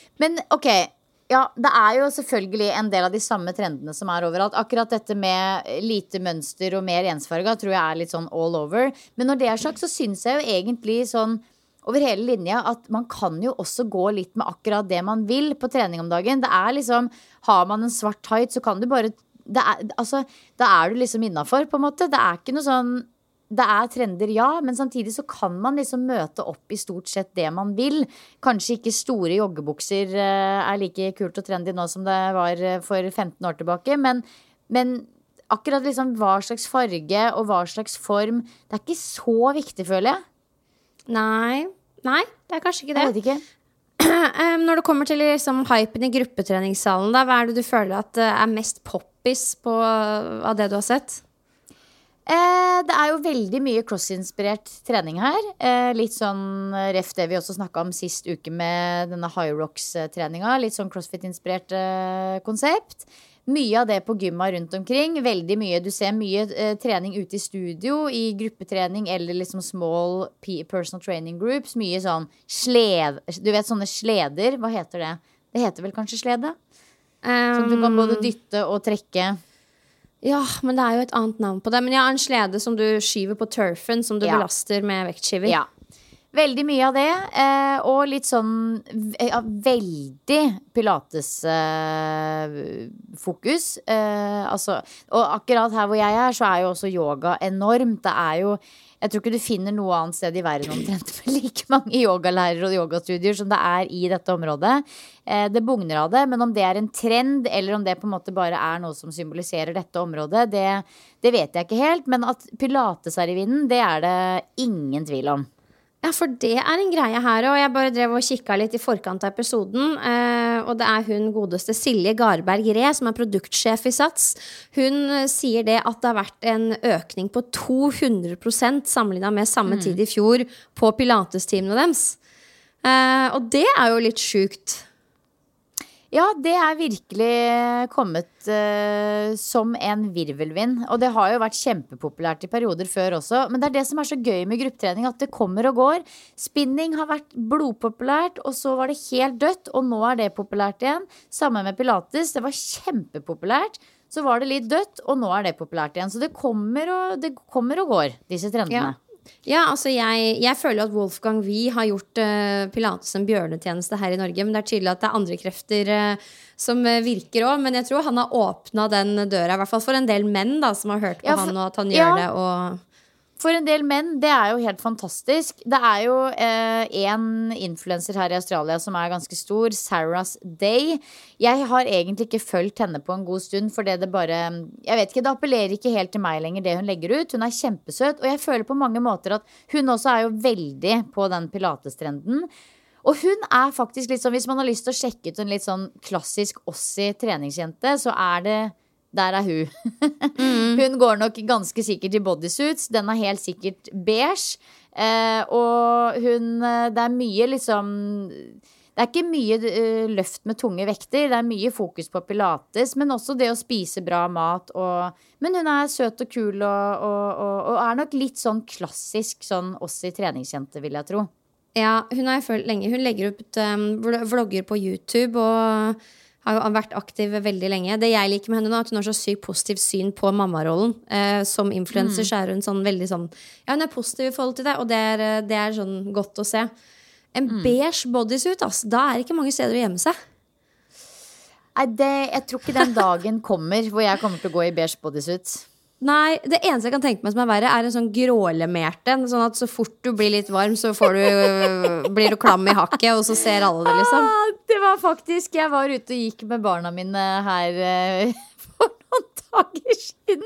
Men ok, ja, det er jo selvfølgelig en del av de samme trendene som er overalt. Akkurat dette med lite mønster og mer ensfarga tror jeg er litt sånn all over. Men når det er sagt, så syns jeg jo egentlig sånn over hele linja at man kan jo også gå litt med akkurat det man vil på trening om dagen. Det er liksom Har man en svart tight, så kan du bare er, altså, Da er du liksom innafor, på en måte. Det er ikke noe sånn det er trender, ja, men samtidig så kan man liksom møte opp i stort sett det man vil. Kanskje ikke store joggebukser eh, er like kult og trendy nå som det var eh, for 15 år tilbake, men, men akkurat liksom hva slags farge og hva slags form, det er ikke så viktig, føler jeg. Nei. Nei, det er kanskje ikke det. Jeg vet ikke. *clears throat* Når det kommer til liksom hypen i gruppetreningssalen, da, hva er det du føler at eh, er mest poppis på, av det du har sett? Eh, det er jo veldig mye cross-inspirert trening her. Eh, litt sånn ref det vi også snakka om sist uke med denne High Rocks-treninga. Litt sånn crossfit-inspirert eh, konsept. Mye av det på gymma rundt omkring. Veldig mye, Du ser mye eh, trening ute i studio, i gruppetrening eller liksom small personal training groups. Mye sånn slev... Du vet sånne sleder? Hva heter det? Det heter vel kanskje slede? Sånn at du kan både dytte og trekke. Ja, men det er jo et annet navn på det. Men jeg har en slede som du skyver på turfen, som du Ja. belaster med vektskiver. Ja. Veldig mye av det. Eh, og litt sånn ja, veldig pilates-fokus. Eh, altså, og akkurat her hvor jeg er, så er jo også yoga enormt. Det er jo Jeg tror ikke du finner noe annet sted i verden omtrent *laughs* med like mange yogalærere og yogastudier som det er i dette området. Eh, det bugner av det, men om det er en trend, eller om det på en måte bare er noe som symboliserer dette området, det, det vet jeg ikke helt. Men at pilates er i vinden, det er det ingen tvil om. Ja, for det er en greie her, òg. jeg bare drev og kikka litt i forkant av episoden. Eh, og det er hun godeste Silje Garberg Ree, som er produktsjef i Sats. Hun eh, sier det at det har vært en økning på 200% sammenligna med samme tid i fjor på pilatestimene deres. Eh, og det er jo litt sjukt. Ja, det er virkelig kommet uh, som en virvelvind. Og det har jo vært kjempepopulært i perioder før også. Men det er det som er så gøy med gruppetrening, at det kommer og går. Spinning har vært blodpopulært, og så var det helt dødt, og nå er det populært igjen. Samme med pilates. Det var kjempepopulært. Så var det litt dødt, og nå er det populært igjen. Så det kommer og, det kommer og går, disse trendene. Ja. Ja, altså jeg, jeg føler at Wolfgang Wie har gjort uh, pilates en bjørnetjeneste her i Norge. Men det er tydelig at det er andre krefter uh, som eh, virker òg. Men jeg tror han har åpna den døra, i hvert fall for en del menn da, som har hørt på Ja, for- han, og at han ja. gjør det. Og For en del menn, det er jo helt fantastisk. Det er jo én influenser her i Australia som er ganske stor, Sarah's Day. Jeg har egentlig ikke fulgt henne på en god stund, for det bare Jeg vet ikke, det appellerer ikke helt til meg lenger, det hun legger ut. Hun er kjempesøt, og jeg føler på mange måter at hun også er jo veldig på den pilatestrenden. Og hun er faktisk litt sånn, hvis man har lyst til å sjekke ut en litt sånn klassisk Ossie treningsjente, så er det der er hun. Hun går nok ganske sikkert i bodysuits. Den er helt sikkert beige. Eh, og hun eh, Det er mye liksom Det er ikke mye uh, løft med tunge vekter. Det er mye fokus på pilates, men også det å spise bra mat. Og, men hun er søt og kul og, og, og er nok litt sånn klassisk sånn oss i treningsjente, vil jeg tro. ja, hun har jeg følt lenge. Hun legger ut um, vlogger på YouTube og Har vært aktiv veldig lenge. Det jeg liker med henne nå, er at hun har så sykt positivt syn på mammarollen. Eh, som influenser så er hun sånn veldig sånn Ja, hun er positiv i forhold til det, og det er, eh, det er sånn godt å se. En beige bodysuit, ass. Da er det ikke mange steder å gjemme seg. Nei, det, jeg tror ikke den dagen kommer hvor jeg kommer til å gå i beige bodysuit. Nei, det eneste jeg kan tenke meg som er verre, er en sånn grålemert en. Sånn at så fort du blir litt varm, så du, *laughs* blir du klam i hakket, og så ser alle det, liksom. Ah, det var faktisk Jeg var ute og gikk med barna mine her eh, noen *laughs* dager siden.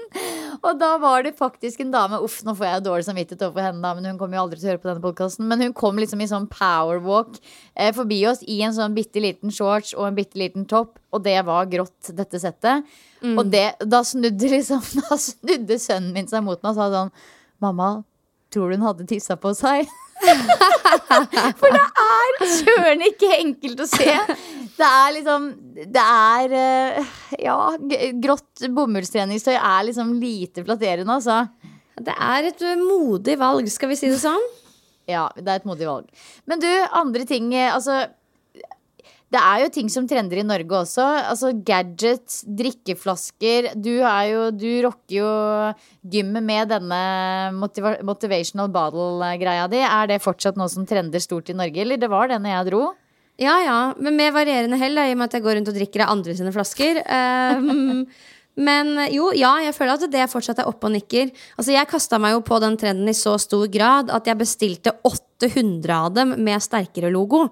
Og da var det faktisk en dame Uff, nå får jeg dårlig samvittighet overfor henne, da, men hun kommer jo aldri til å høre på denne podkasten. Men hun kom liksom i sånn powerwalk eh, forbi oss i en sånn bitte liten shorts og en bitte liten topp, og det var grått, dette settet. Og det, da snudde liksom *laughs* Da snudde sønnen min seg mot meg og sa sånn Mamma, tror du hun hadde tissa på seg? *laughs* For det er søren ikke enkelt å se. Det er liksom Det er eh, Ja, grått bomullstreningstøy er liksom lite flatterende, altså. Det er et uh, modig valg, skal vi si det sånn. *laughs* Ja, det er et modig valg. Men du, andre ting eh, Altså det er jo ting som trender i Norge også. Altså Gadgets, drikkeflasker. Du, jo, du rocker jo gymmet med denne motiva motivational bottle-greia di. Er det fortsatt noe som trender stort i Norge, eller det var det når jeg dro? Ja ja, men med varierende hell, i og med at jeg går rundt og drikker av andre sine flasker. Um, *laughs* men jo, ja, jeg føler at det fortsatt er oppe og nikker. Altså, Jeg kasta meg jo på den trenden i så stor grad at jeg bestilte 800 av dem med sterkere logo.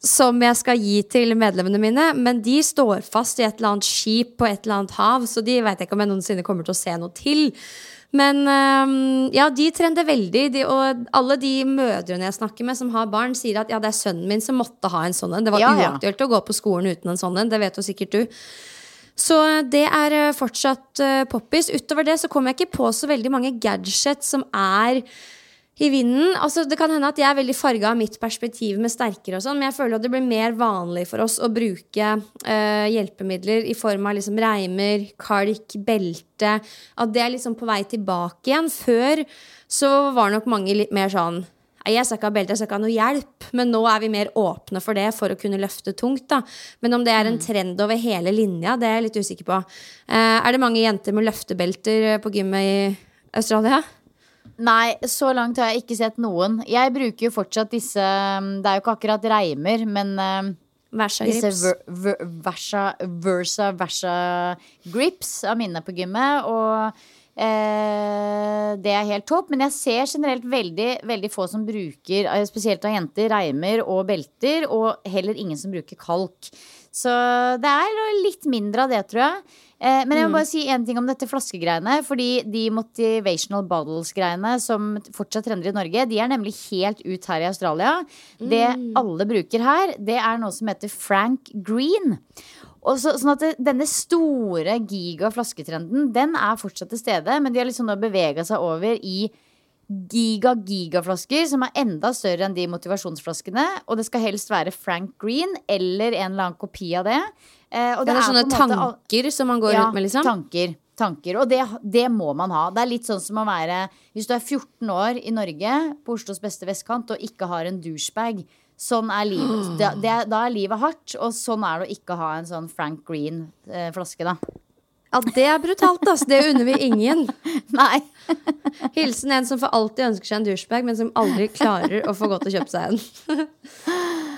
Som jeg skal gi til medlemmene mine, men de står fast i et eller annet skip på et eller annet hav, så de vet jeg ikke om jeg noensinne kommer til å se noe til. Men ja, de trender veldig. De, og alle de mødrene jeg snakker med som har barn, sier at ja, det er sønnen min som måtte ha en sånn en. Det var Ja, ja. uaktuelt å gå på skolen uten en sånn en. Det vet jo sikkert du. Så det er øh, fortsatt uh, poppis. Utover det så kommer jeg ikke på så veldig mange gadgets som er i vinden. Altså, det kan hende at jeg er veldig farga av mitt perspektiv med sterkere og sånn, men jeg føler at det blir mer vanlig for oss å bruke øh, hjelpemidler i form av liksom reimer, kalk, belte. At det er liksom på vei tilbake igjen. Før så var nok mange litt mer sånn jeg skal ikke ha belte, jeg skal ikke ha noe hjelp. Men nå er vi mer åpne for det for å kunne løfte tungt. da. Men om det er en trend over hele linja, det er jeg litt usikker på. Eh, er det mange jenter med løftebelter på gymmet i Australia? Nei, så langt har jeg ikke sett noen. Jeg bruker jo fortsatt disse um, Det er jo ikke akkurat reimer, men uh, Versa disse grips. ver, ver, versa, Versa Versa grips av mine på gymmet. Og eh, det er helt topp. Men jeg ser generelt veldig, veldig få som bruker, eh, spesielt av jenter, reimer og belter. Og heller ingen som bruker kalk. Så det er litt mindre av det, tror jeg. Eh, men jeg må bare si en ting om dette flaskegreiene. Fordi de motivational bottles-greiene som fortsatt trender i Norge, de er nemlig helt ut her i Australia. Det alle bruker her, det er noe som heter Frank Green. Og så, sånn at det, Denne store giga-flasketrenden Den er fortsatt til stede, men de har liksom nå bevega seg over i giga-gigaflasker som er enda større enn de motivasjonsflaskene. Og det skal helst være Frank Green eller en eller annen kopi av det. Eh, og Det er sånne måte tanker som man går rundt med, liksom? Tanker. tanker Og det, det må man ha. Det er litt sånn som å være Hvis du er 14 år i Norge, på Oslos beste vestkant, og ikke har en douchebag. Sånn er livet. *gasps* Det, det, da er livet hardt, og sånn er det å ikke ha en sånn Frank Green-flaske, da. Ja, det er brutalt, altså. Det unner vi ingen. *laughs* Nei. *laughs* Hilsen en som for alltid ønsker seg en douchebag, men som aldri klarer å få godt å kjøpe seg en. *laughs*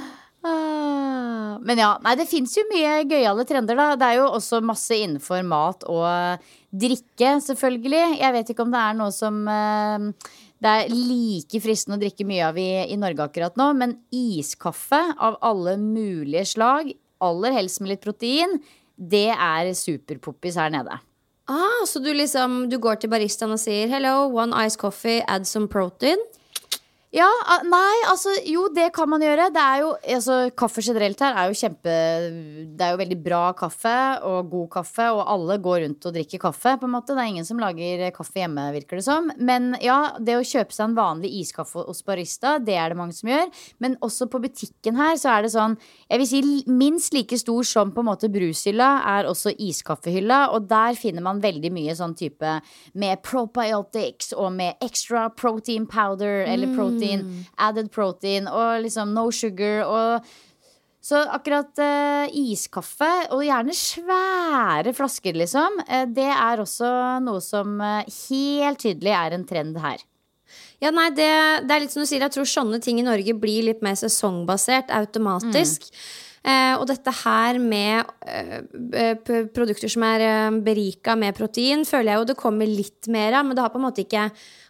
Men ja, nei, det fins jo mye gøyale trender, da. Det er jo også masse innenfor mat og drikke, selvfølgelig. Jeg vet ikke om det er noe som eh, det er like fristende å drikke mye av i, i Norge akkurat nå, men iskaffe av alle mulige slag, aller helst med litt protein, det er superpoppis her nede. Ah, så du liksom Du går til baristaen og sier 'hello, one ice coffee, add some protein'? Ja, nei, altså jo, det kan man gjøre. Det er jo, altså, kaffe generelt her er jo kjempe Det er jo veldig bra kaffe og god kaffe, og alle går rundt og drikker kaffe, på en måte. Det er ingen som lager kaffe hjemme, virker det som. Men ja, det å kjøpe seg en vanlig iskaffe hos barista, det er det mange som gjør. Men også på butikken her så er det sånn, jeg vil si minst like stor som på en måte brushylla, er også iskaffehylla, og der finner man veldig mye sånn type med probiotics og med extra protein powder eller protein, added protein og liksom no sugar og Så akkurat uh, iskaffe, og gjerne svære flasker, liksom, uh, det er også noe som uh, helt tydelig er en trend her. Ja, nei, det, det er litt som du sier, jeg tror sånne ting i Norge blir litt mer sesongbasert automatisk. Eh, og dette her med eh, eh, produkter som er eh, berika med protein, føler jeg jo det kommer litt mer av, men det har på en måte ikke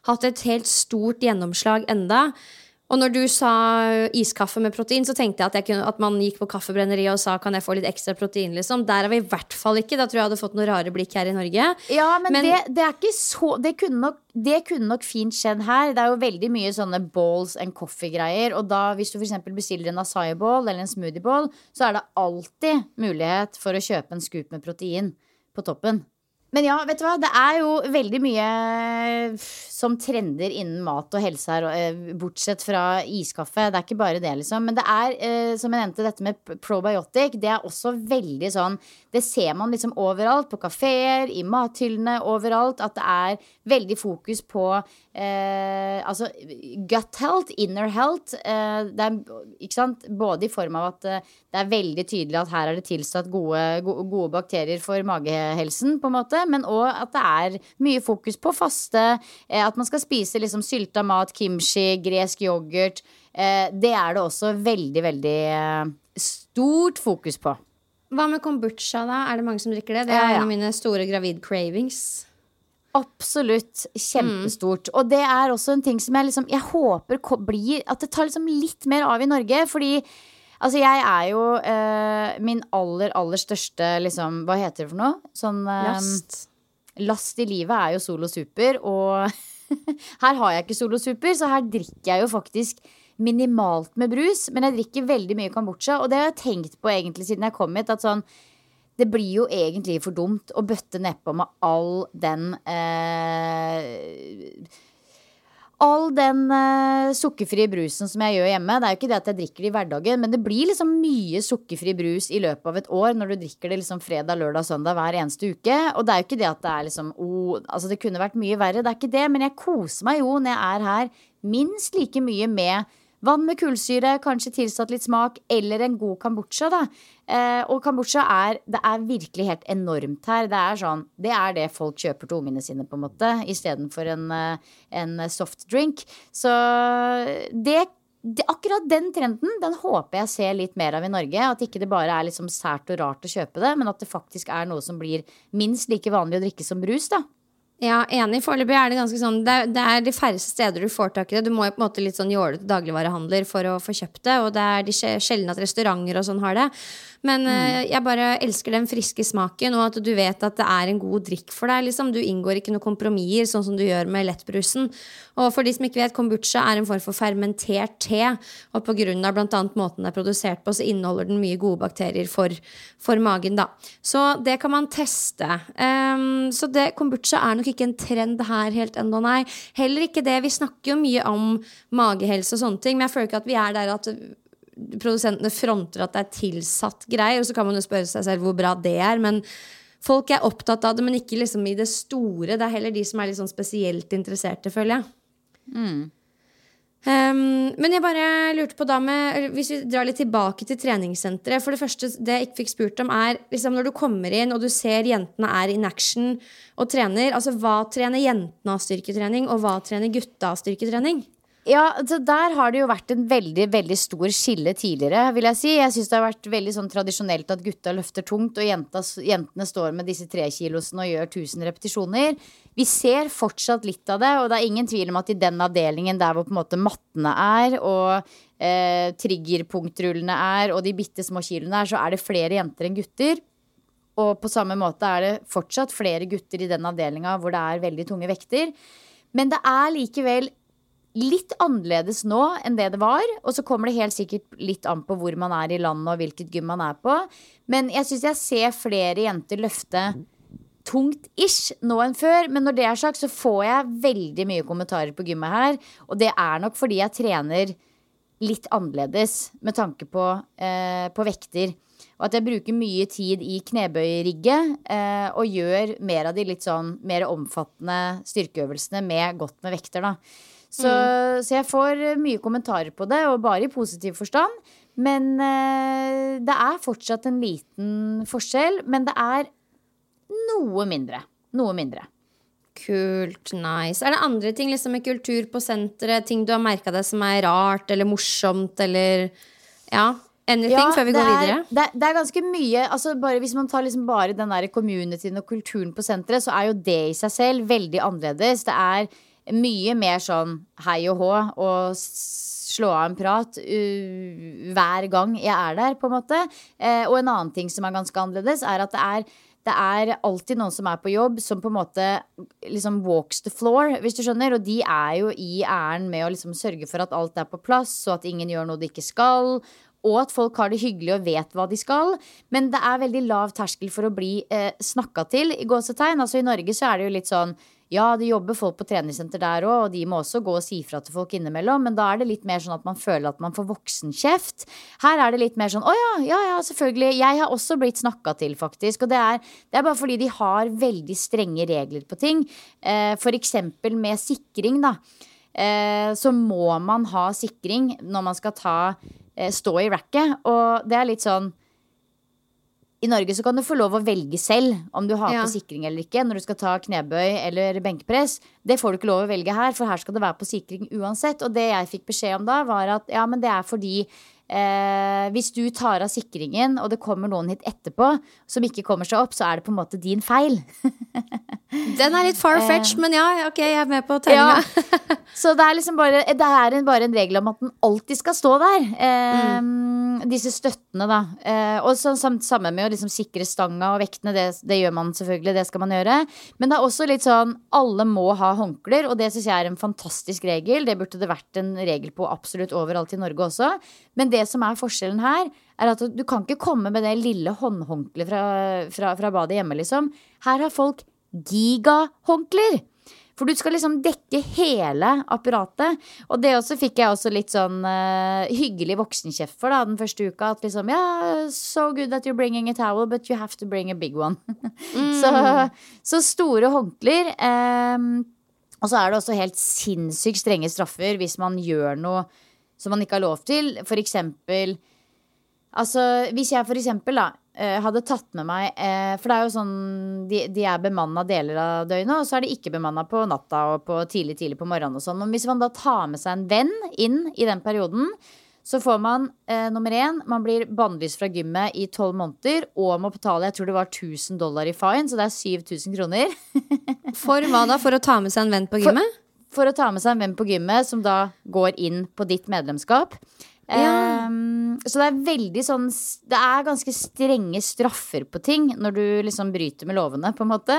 hatt et helt stort gjennomslag enda. Og når du sa iskaffe med protein, så tenkte jeg at, jeg kunne, at man gikk på kaffebrenneriet og sa kan jeg få litt ekstra protein, liksom. Der er vi i hvert fall ikke. Da tror jeg jeg hadde fått noen rare blikk her i Norge. Ja, men, Men- det, det er ikke så det kunne, nok, det kunne nok fint skjedd her. Det er jo veldig mye sånne balls and coffee-greier. Og da, hvis du f.eks. bestiller en acai bowl eller en smoothie bowl, så er det alltid mulighet for å kjøpe en scoop med protein på toppen. Men ja, vet du hva? Det er jo veldig mye som trender innen mat og helse her, eh, bortsett fra iskaffe. Det er ikke bare det, liksom. Men det er, eh, som jeg nevnte, dette med probiotic. Det er også veldig sånn Det ser man liksom overalt. På kafeer, i mathyllene, overalt. At det er veldig fokus på eh, altså gut health, inner health. Eh, det er, ikke sant? Både i form av at eh, det er veldig tydelig at her er det tilsatt gode, gode bakterier for magehelsen, på en måte. Men òg at det er mye fokus på faste. Eh, at man skal spise liksom sylta mat, kimchi, gresk yoghurt. Eh, det er det også veldig, veldig eh, stort fokus på. Hva med kombucha, da? Er det mange som drikker det? Det er ja. en av mine store gravid cravings. Absolutt kjempestort. Og det er også en ting som jeg liksom Jeg håper blir At det tar liksom litt mer av i Norge. Fordi altså jeg er jo eh, min aller, aller største liksom Hva heter det for noe? Sånn eh, Last. Last i livet er jo Solo Super, og *laughs* her har jeg ikke Solo Super, så her drikker jeg jo faktisk minimalt med brus. Men jeg drikker veldig mye kombucha, og det har jeg tenkt på egentlig siden jeg kom hit. At sånn det blir jo egentlig for dumt å bøtte nedpå med all den eh, All den uh, sukkerfrie brusen som jeg gjør hjemme. Det er jo ikke det at jeg drikker det i hverdagen, men det blir liksom mye sukkerfri brus i løpet av et år når du drikker det liksom fredag, lørdag, søndag hver eneste uke. Og det er jo ikke det at det er liksom oh, Altså, det kunne vært mye verre, det er ikke det, men jeg koser meg jo når jeg er her minst like mye med Vann med kullsyre, kanskje tilsatt litt smak, eller en god kambucha, da. Eh, og kambucha er Det er virkelig helt enormt her. Det er sånn Det er det folk kjøper til ungene sine, på en måte, istedenfor en, eh, en softdrink. Så det akkurat den trenden den håper jeg ser litt mer av i Norge. At ikke det bare er liksom sært og rart å kjøpe det, men at det faktisk er noe som blir minst like vanlig å drikke som brus. da Ja, enig. Foreløpig er det ganske sånn det er, det er de færreste steder du får tak i det. Du må jo på en måte litt sånn jålete dagligvarehandler for å få kjøpt det, og det er de sjelden at restauranter og sånn har det. Men mm. jeg bare elsker den friske smaken, og at du vet at det er en god drikk for deg. Liksom. Du inngår ikke noen kompromisser, sånn som du gjør med lettbrusen. Og for de som ikke vet, kombucha er en form for fermentert te, og på grunn av blant annet måten den er produsert på, så inneholder den mye gode bakterier for, for magen, da. Så det kan man teste. Um, så det, kombucha er nok ikke en trend her helt ennå, nei. Heller ikke det. Vi snakker jo mye om magehelse og sånne ting, men jeg føler ikke at vi er der at produsentene fronter at det er tilsatt greier, og så kan man jo spørre seg selv hvor bra det er, men folk er opptatt av det, men ikke liksom i det store. Det er heller de som er litt sånn spesielt interesserte, føler jeg. Um, men jeg bare lurte på da med Hvis vi drar litt tilbake til treningssenteret. For det første, det jeg ikke fikk spurt om, er liksom når du kommer inn og du ser jentene er in action og trener. Altså hva trener jentene av styrketrening, og hva trener gutta av styrketrening? Ja, så Der har det jo vært en veldig veldig stor skille tidligere. vil Jeg si Jeg synes det har vært veldig sånn tradisjonelt at gutta løfter tungt, og jenta, jentene står med disse trekilosene og gjør 1000 repetisjoner. Vi ser fortsatt litt av det, og det er ingen tvil om at i den avdelingen der hvor på en måte mattene er, og eh, triggerpunktrullene er, og de bitte små kiloene er, så er det flere jenter enn gutter. Og på samme måte er det fortsatt flere gutter i den avdelinga hvor det er veldig tunge vekter. Men det er likevel litt annerledes nå enn det det var. Og så kommer det helt sikkert litt an på hvor man er i landet og hvilket gym man er på. Men jeg syns jeg ser flere jenter løfte tungt-ish nå enn før. Men når det er sagt, så får jeg veldig mye kommentarer på gymmet her. Og det er nok fordi jeg trener litt annerledes med tanke på, eh, på vekter. Og at jeg bruker mye tid i knebøyrigget eh, og gjør mer av de litt sånn mer omfattende styrkeøvelsene med godt med vekter, da. Så, så jeg får mye kommentarer på det, og bare i positiv forstand. Men eh, det er fortsatt en liten forskjell. Men det er noe mindre. Noe mindre. Kult, nice. Er det andre ting liksom med kultur på senteret? Ting du har merka deg som er rart eller morsomt eller Ja, anything Ja, før vi går er, videre? Det, det er ganske mye altså bare, Hvis man tar liksom bare den der communityen og kulturen på senteret, så er jo det i seg selv veldig annerledes. Det er mye mer sånn hei og hå og slå av en prat uh, hver gang jeg er der, på en måte. Uh, og en annen ting som er ganske annerledes, er at det er det er alltid noen som er på jobb, som på en måte liksom walks the floor, hvis du skjønner. Og de er jo i æren med å liksom sørge for at alt er på plass, og at ingen gjør noe de ikke skal. Og at folk har det hyggelig og vet hva de skal. Men det er veldig lav terskel for å bli eh, snakka til, i gåsetegn. Altså I Norge så er det jo litt sånn ja, det jobber folk på treningssenter der òg, og de må også gå og si fra til folk innimellom, men da er det litt mer sånn at man føler at man får voksenkjeft. Her er det litt mer sånn å ja, ja, ja, selvfølgelig. Jeg har også blitt snakka til, faktisk. Og det er, det er bare fordi de har veldig strenge regler på ting. Eh, eksempel med sikring, da. Eh, så må man ha sikring når man skal ta, eh, stå i racket, og det er litt sånn i Norge så kan du få lov å velge selv om du har Ja. på sikring eller ikke når du skal ta knebøy eller benkpress. Det får du ikke lov å velge her, for her skal det være på sikring uansett. Og det jeg fikk beskjed om da, var at ja, men det er fordi eh, hvis du tar av sikringen, og det kommer noen hit etterpå som ikke kommer seg opp, så er det på en måte din feil. *laughs* Den er litt far-fetched, men ja, ok, jeg er med på tellinga. Ja. *laughs* Så det er liksom bare Det er en, bare en regel om at den alltid skal stå der. Eh, Disse støttene, da. Eh, og så, samt, sammen med å liksom sikre stanga og vektene. Det, det gjør man selvfølgelig. Det skal man gjøre. Men det er også litt sånn alle må ha håndklær, og det syns jeg er en fantastisk regel. Det burde det vært en regel på absolutt overalt i Norge også. Men det som er forskjellen her, er at du kan ikke komme med det lille håndhåndkleet fra, fra, fra badet hjemme, liksom. Her har folk gigahåndklær. For du skal liksom dekke hele apparatet. Og det også fikk jeg også litt sånn uh, hyggelig voksenkjeft for da, den første uka. At liksom, ja, so good that you're bringing a towel, but you have to bring a big one. *laughs* så, så store håndklær. Um, og så er det også helt sinnssykt strenge straffer hvis man gjør noe som man ikke har lov til. For eksempel Altså, hvis jeg for eksempel da eh, hadde tatt med meg eh, For det er jo sånn De, de er bemanna deler av døgnet, og så er de ikke bemanna på natta og på tidlig tidlig på morgenen og sånn. Men hvis man da tar med seg en venn inn i den perioden, så får man eh, nummer én Man blir bannlyst fra gymmet i tolv måneder og må betale jeg tror det var 1000 dollar i fine, så det er 7000 kroner. *laughs* For hva da? For å ta med seg en venn på gymmet? For å ta med seg en venn på gymmet som da går inn på ditt medlemskap. Ja. Ehm, så det er veldig sånn Det er ganske strenge straffer på ting når du liksom bryter med lovene, på en måte.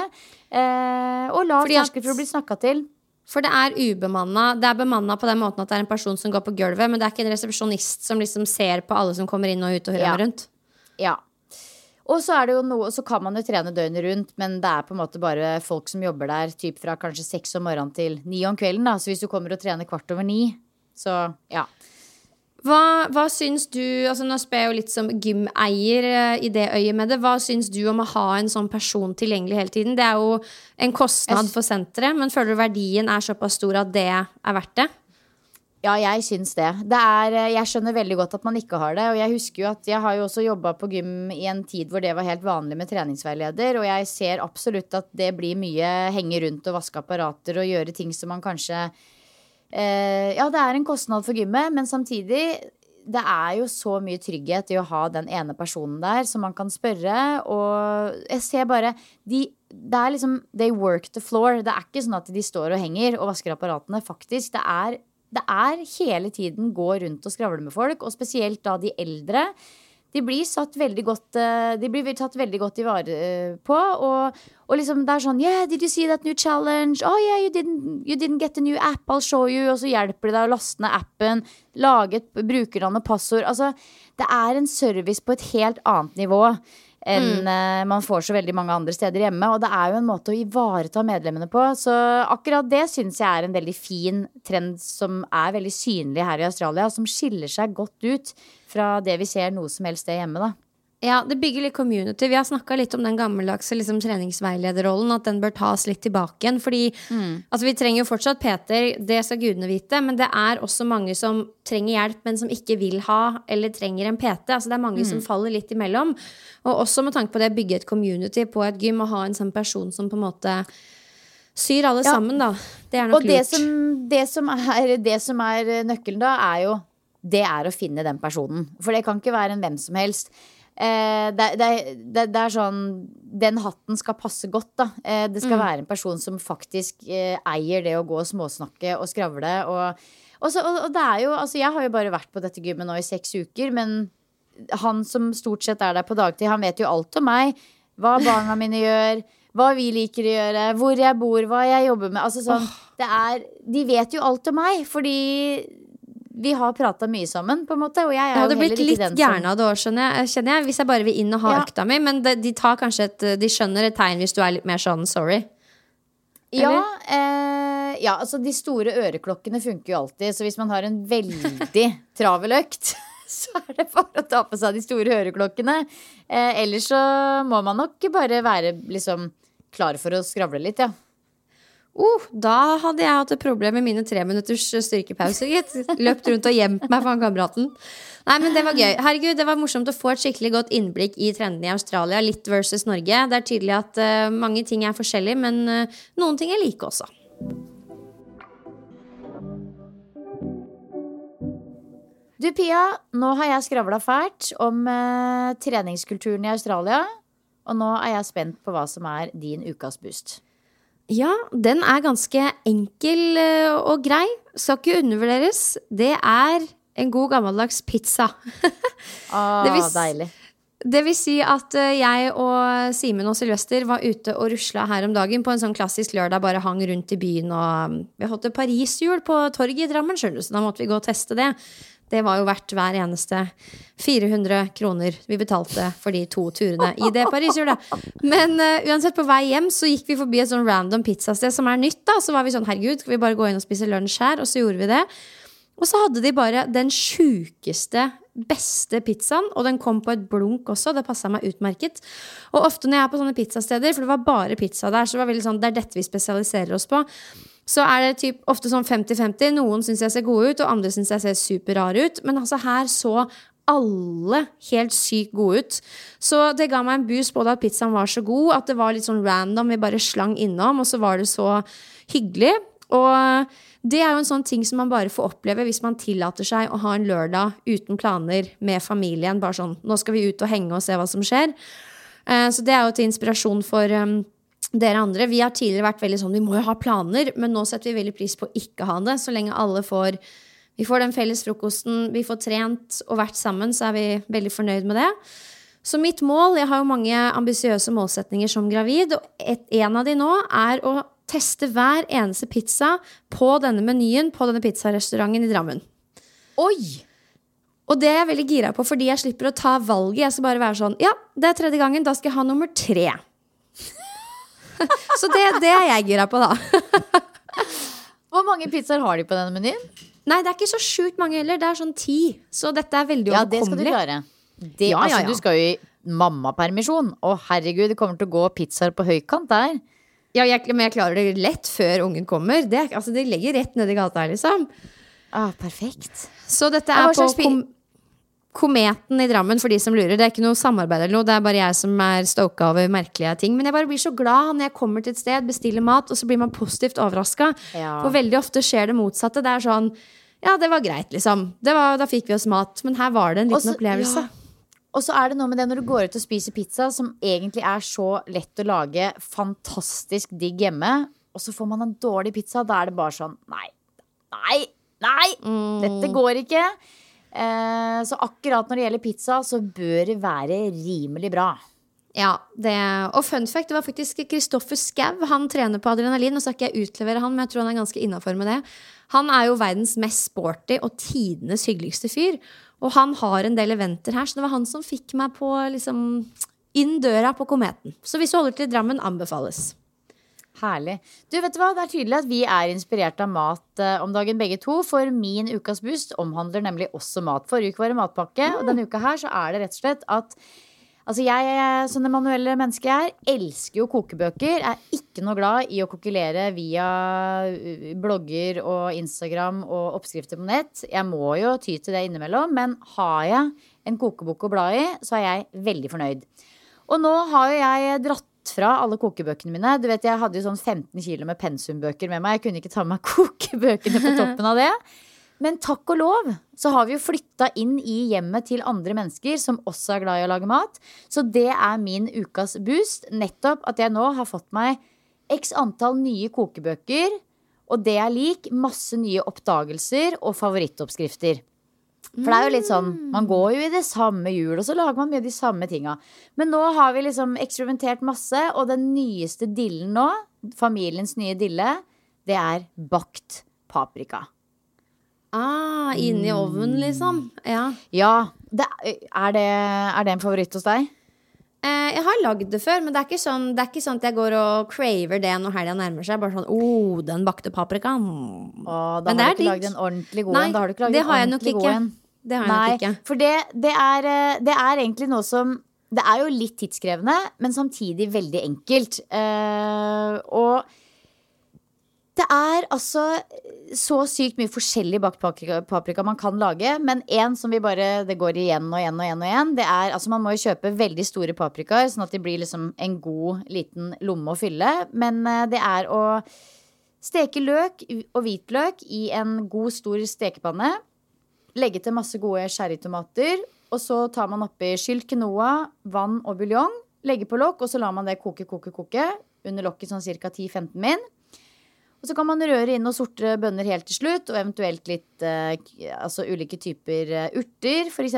Eh, og lav terskel for å bli snakka til. For det er ubemanna. Det er bemanna på den måten at det er en person som går på gulvet, men det er ikke en resepsjonist som liksom ser på alle som kommer inn og ut og Ja. rømmer rundt. Ja. Og så er det jo noe Så kan man jo trene døgnet rundt, men det er på en måte bare folk som jobber der typ fra kanskje seks om morgenen til ni om kvelden. Da. Så hvis du kommer og trener kvart over ni, så ja. Hva, hva syns du altså Nå spør jeg jo litt som gymeier eh, i det øyet med det. Hva syns du om å ha en sånn person tilgjengelig hele tiden? Det er jo en kostnad for senteret, men føler du verdien er såpass stor at det er verdt det? Ja, jeg syns det. det er, eh, jeg skjønner veldig godt at man ikke har det. Og jeg husker jo at jeg har jo også jobba på gym i en tid hvor det var helt vanlig med treningsveileder. Og jeg ser absolutt at det blir mye henge rundt og vaske apparater og gjøre ting som man kanskje eh, Ja, det er en kostnad for gymmet, men samtidig det er jo så mye trygghet i å ha den ene personen der som man kan spørre. Og jeg ser bare de, Det er liksom They work the floor. Det er ikke sånn at de står og henger og vasker apparatene. Faktisk. Det er, det er hele tiden gå rundt og skravle med folk, og spesielt da de eldre. De blir, satt godt, eh, de blir tatt veldig godt i vare eh, på. Og, og liksom det er sånn Yeah, did you see that new challenge? Oh yeah, you didn't, you didn't get a new app, I'll show you. Og så hjelper de deg å laste ned appen, lage et brukernavn og passord. Altså, det er en service på et helt annet nivå enn mm. man får så veldig mange andre steder hjemme. Og det er jo en måte å ivareta medlemmene på. Så akkurat det syns jeg er en veldig fin trend som er veldig synlig her i Australia, som skiller seg godt ut fra det vi ser noe som helst sted hjemme, da. Ja, det bygger litt community. Vi har snakka litt om den gammeldagse liksom, treningsveilederrollen. At den bør tas litt tilbake igjen. Fordi altså, vi trenger jo fortsatt Peter, det skal gudene vite. Men det er også mange som trenger hjelp, men som ikke vil ha eller trenger en PT. Altså, det er mange som faller litt imellom. Og også med tanke på det å bygge et community på et gym og ha en sånn person som på en måte syr alle Ja. sammen, da. Det er nok Og det lurt. som, det, som er, det som er nøkkelen da, er jo Det er å finne den personen. For det kan ikke være en hvem som helst. Eh, det, det, det, det er sånn Den hatten skal passe godt, da. Eh, det skal være en person som faktisk eh, eier det å gå og småsnakke og skravle. Og, og, så, og, og det er jo Altså, jeg har jo bare vært på dette gymmet nå i seks uker, men han som stort sett er der på dagtid, han vet jo alt om meg. Hva barna mine gjør, hva vi liker å gjøre, hvor jeg bor, hva jeg jobber med. Altså sånn, det er, de vet jo alt om meg, fordi vi har prata mye sammen, på en måte. Og jeg er Jeg hadde jo blitt litt gæren av det òg, skjønner jeg, kjenner jeg. Hvis jeg bare vil inn og ha Ja. økta mi. Men de, de tar kanskje et De skjønner et tegn hvis du er litt mer sånn sorry. Ja, eh, ja, altså de store øreklokkene funker jo alltid. Så hvis man har en veldig *laughs* travel økt, *laughs* så er det bare å ta på seg de store øreklokkene. Eh, ellers så må man nok bare være liksom klar for å skravle litt, ja. Uh, da hadde jeg hatt et problem med mine tre minutters styrkepauser, gitt. Løpt rundt og gjemt meg for kameraten. Nei, men det var gøy. Herregud, det var morsomt å få et skikkelig godt innblikk i trendene i Australia, litt versus Norge. Det er tydelig at uh, mange ting er forskjellige, men uh, noen ting er like også. Du Pia, nå har jeg skravla fælt om eh, treningskulturen i Australia. Og nå er jeg spent på hva som er din ukas boost. Ja, den er ganske enkel eh, og grei. Skal ikke undervurderes. Det er en god gammeldags pizza. *laughs* Ah, Det vil deilig. Det vil si at eh, jeg og Simen og Sylvester var ute og rusla her om dagen på en sånn klassisk lørdag, bare hang rundt i byen og um, Vi holdt et Paris-hjul på torget i Drammen, skjønner du, så da måtte vi gå og teste det. Det var jo verdt hver eneste 400 kroner vi betalte for de to turene i det Paris-hjulet. Men uh, uansett, på vei hjem så gikk vi forbi et sånn random pizzasted som er nytt. da Så var vi sånn, herregud, skal vi bare gå inn og spise lunsj her? Og så gjorde vi det. Og så hadde de bare den sjukeste, beste pizzaen, og den kom på et blunk også. Det passa meg utmerket. Og ofte når jeg er på sånne pizzasteder, for det var bare pizza der, så det var veldig sånn, det er dette vi spesialiserer oss på, så er det typ, ofte sånn 50-50. Noen syns jeg ser gode ut, og andre syns jeg ser superrare ut. Men altså her så alle helt sykt gode ut. Så det ga meg en boost både at pizzaen var så god, at det var litt sånn random, vi bare slang innom, og så var det så hyggelig. Og det er jo en sånn ting som man bare får oppleve hvis man tillater seg å ha en lørdag uten planer med familien. Bare sånn, nå skal vi ut og henge og se hva som skjer. Eh, Så det er jo til inspirasjon for um, dere andre. Vi har tidligere vært veldig sånn, vi må jo ha planer, men nå setter vi veldig pris på å ikke ha det. Så lenge alle får vi får den felles frokosten, vi får trent og vært sammen, så er vi veldig fornøyd med det. Så mitt mål, jeg har jo mange ambisiøse målsetninger som gravid, og et, en av de nå er å teste hver eneste pizza på denne menyen på denne pizzarestauranten i Drammen. Oi! Og det er jeg veldig gira på, fordi jeg slipper å ta valget. Jeg skal bare være sånn, ja, det er tredje gangen, da skal jeg ha nummer tre. *laughs* Så det, det er jeg gira på, da. *laughs* Hvor mange pizzaer har de på denne menyen? Nei, det er ikke så sjukt mange heller. Det er sånn ti. Så dette er veldig Ja, det skal du overkommelig. klare. Det, Ja, ja, altså, ja. Du skal jo i mammapermisjon. Å, herregud, det kommer til å gå pizzaer på høykant der. Ja, jeg, men jeg klarer det lett før ungen kommer. Det, altså, det ligger rett nedi gata her, liksom. Ah, perfekt. Så dette er på Kometen i Drammen, for de som lurer. Det er ikke noe samarbeid eller noe. Det er bare jeg som er stoka over merkelige ting. Men jeg bare blir så glad når jeg kommer til et sted, bestiller mat, og så blir man positivt overraska. Ja. For veldig ofte skjer det motsatte. Det er sånn Ja, det var greit, liksom. Det var, da fikk vi oss mat. Men her var det en liten Også- opplevelse. ja. Og så er det noe med det når du går ut og spiser pizza, som egentlig er så lett å lage, fantastisk digg hjemme, og så får man en dårlig pizza, da er det bare sånn Nei, nei, nei! Mm. Dette går ikke. Eh, så akkurat når det gjelder pizza, så bør det være rimelig bra. Ja, det, og fun fact, det var faktisk Kristoffer Skau. Han trener på adrenalin. Nå skal ikke jeg utlevere han, men jeg tror han er ganske innafor med det. Han er jo verdens mest sporty og tidenes hyggeligste fyr. Og han har en del eventer her, så det var han som fikk meg på liksom inn døra på Kometen. Så hvis du holder til Drammen, anbefales. Herlig. Du, vet du hva? Det er tydelig at vi er inspirert av mat eh, om dagen begge to. For min ukas boost omhandler nemlig også mat. Forrige uke var det matpakke, og denne uka her så er det rett og slett at Altså jeg, som det manuelle mennesket jeg er, elsker jo kokebøker. Er ikke noe glad i å kokkelere via uh, blogger og Instagram og oppskrifter på nett. Jeg må jo ty til det innimellom, men har jeg en kokebok å bla i, så er jeg veldig fornøyd. Og nå har jo jeg dratt fra alle kokebøkene mine. Du vet, Jeg hadde jo sånn 15 kilo med pensumbøker med meg. Jeg kunne ikke ta med meg *laughs* kokebøkene på toppen av det. Men takk og lov så har vi jo flytta inn i hjemmet til andre mennesker som også er glad i å lage mat. Så det er min ukas boost. Nettopp at jeg nå har fått meg x antall nye kokebøker. Og det er lik masse nye oppdagelser og favorittoppskrifter. For det er jo litt sånn, Man går jo i det samme hjulet, og så lager man mye av de samme tinga. Men nå har vi liksom eksperimentert masse, og den nyeste dillen nå, familiens nye dille, det er bakt paprika. Ah, inni ovnen, liksom. Ja. Ja, det, er, det, er det en favoritt hos deg? Eh, jeg har lagd det før, men det er, ikke sånn, det er ikke sånn at jeg går og craver det når helga nærmer seg. Bare sånn oh, den bakte paprikaen. Å, da Men har du ikke lagd en ordentlig god en. Da lagd det har jeg nok ikke. en. Det har jeg Nei, nok ikke. for det, det, er, eh, det er egentlig noe som Det er jo litt tidskrevende, men samtidig veldig enkelt. Uh, og det er altså så sykt mye forskjellig bakt paprika, paprika man kan lage. Men én som vi bare Det går igjen og igjen og igjen og igjen. Det er, altså Man må jo kjøpe veldig store paprikaer, sånn at de blir liksom en god liten lomme å fylle. Men eh, det er å steke løk og hvitløk i en god, stor stekepanne. Legge til masse gode cherrytomater. Og så tar man oppi skylt quinoa, vann og buljong. Legge på lokk, og så lar man det koke, koke, koke. Under lokket sånn ca. 10-15 min. Og så kan man røre inn noen sorte bønner helt til slutt, og eventuelt litt eh, altså ulike typer eh, urter, f.eks.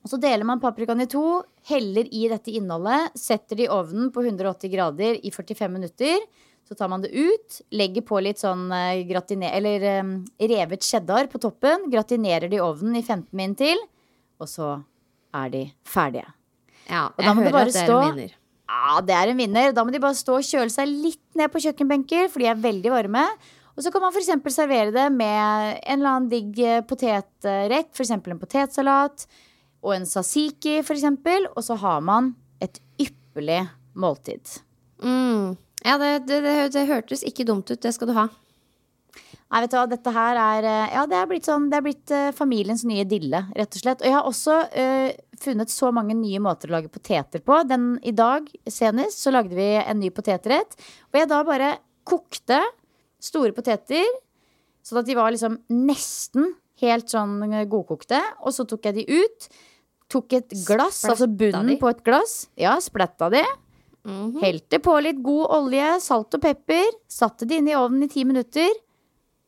Og så deler man paprikaen i to, heller i dette innholdet, setter det i ovnen på 180 grader i 45 minutter. Så tar man det ut, legger på litt sånn eh, gratiner, eller um, revet cheddar på toppen, gratinerer det i ovnen i 15 min til, og så er de ferdige. Ja, Og da jeg må hører at det er en vinner. Ja, det er en vinner. Da må de bare stå og kjøle seg litt ned på kjøkkenbenker, for de er veldig varme. Og så kan man f.eks. servere det med en eller annen digg eh, potetrett, f.eks. en potetsalat og en sasiki, f.eks. Og så har man et ypperlig måltid. Mm. Ja, det, det, det, det hørtes ikke dumt ut. Det skal du ha. Nei, vet du hva, dette her er eh, Ja, det er blitt sånn Det er blitt eh, familiens nye dille, rett og slett. Og jeg har også uh, funnet så mange nye måter å lage poteter på. Den I dag senest så lagde vi en ny potetrett. Og jeg da bare kokte store poteter, sånn at de var liksom nesten helt sånn godkokte. Og så tok jeg de ut. Tok et glass, altså bunnen de? på et glass. Ja, splatta de. Helte på litt god olje, salt og pepper. Satte det inn i ovnen i ti minutter.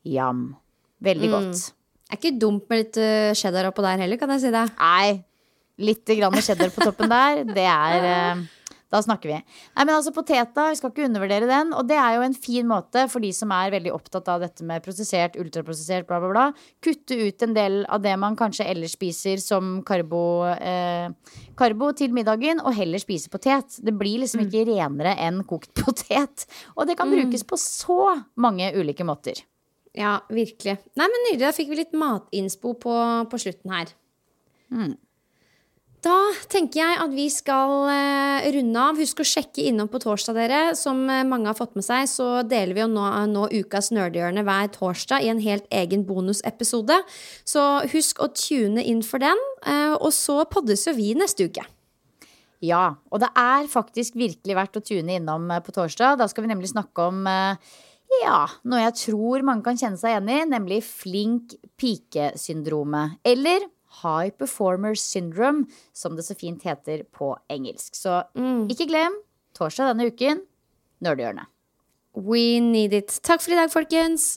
Jam. Veldig godt. Er ikke dumt med litt uh, cheddar oppå der heller, kan jeg si det. Nei, litt grann cheddar på toppen der, det er eh, Da snakker vi. Nei, men altså Poteta, vi skal ikke undervurdere den. Og det er jo en fin måte for de som er veldig opptatt av dette med prosessert, ultraprosessert, bla, bla, bla. Kutte ut en del av det man kanskje ellers spiser som karbo, eh, karbo til middagen, og heller spise potet. Det blir liksom ikke renere enn kokt *laughs* potet. Og det kan brukes på så mange ulike måter. Ja, virkelig. Nei, men Nydelig. Da fikk vi litt matinspo på, på slutten her. Da tenker jeg at vi skal eh, runde av. Husk å sjekke innom på torsdag, dere. Som eh, mange har fått med seg, så deler vi jo nå, nå ukas nerdehjørne hver torsdag i en helt egen bonusepisode. Så husk å tune inn for den. eh, og så poddes jo vi neste uke. Ja, og det er faktisk virkelig verdt å tune innom på torsdag. Da skal vi nemlig snakke om ja, noe jeg tror mange kan kjenne seg igjen i, nemlig flink pike-syndromet. Eller high performer syndrome, som det så fint heter på engelsk. Så ikke glem, torsdag denne uken, Nerdehjørnet. We need it. Takk for i dag, folkens.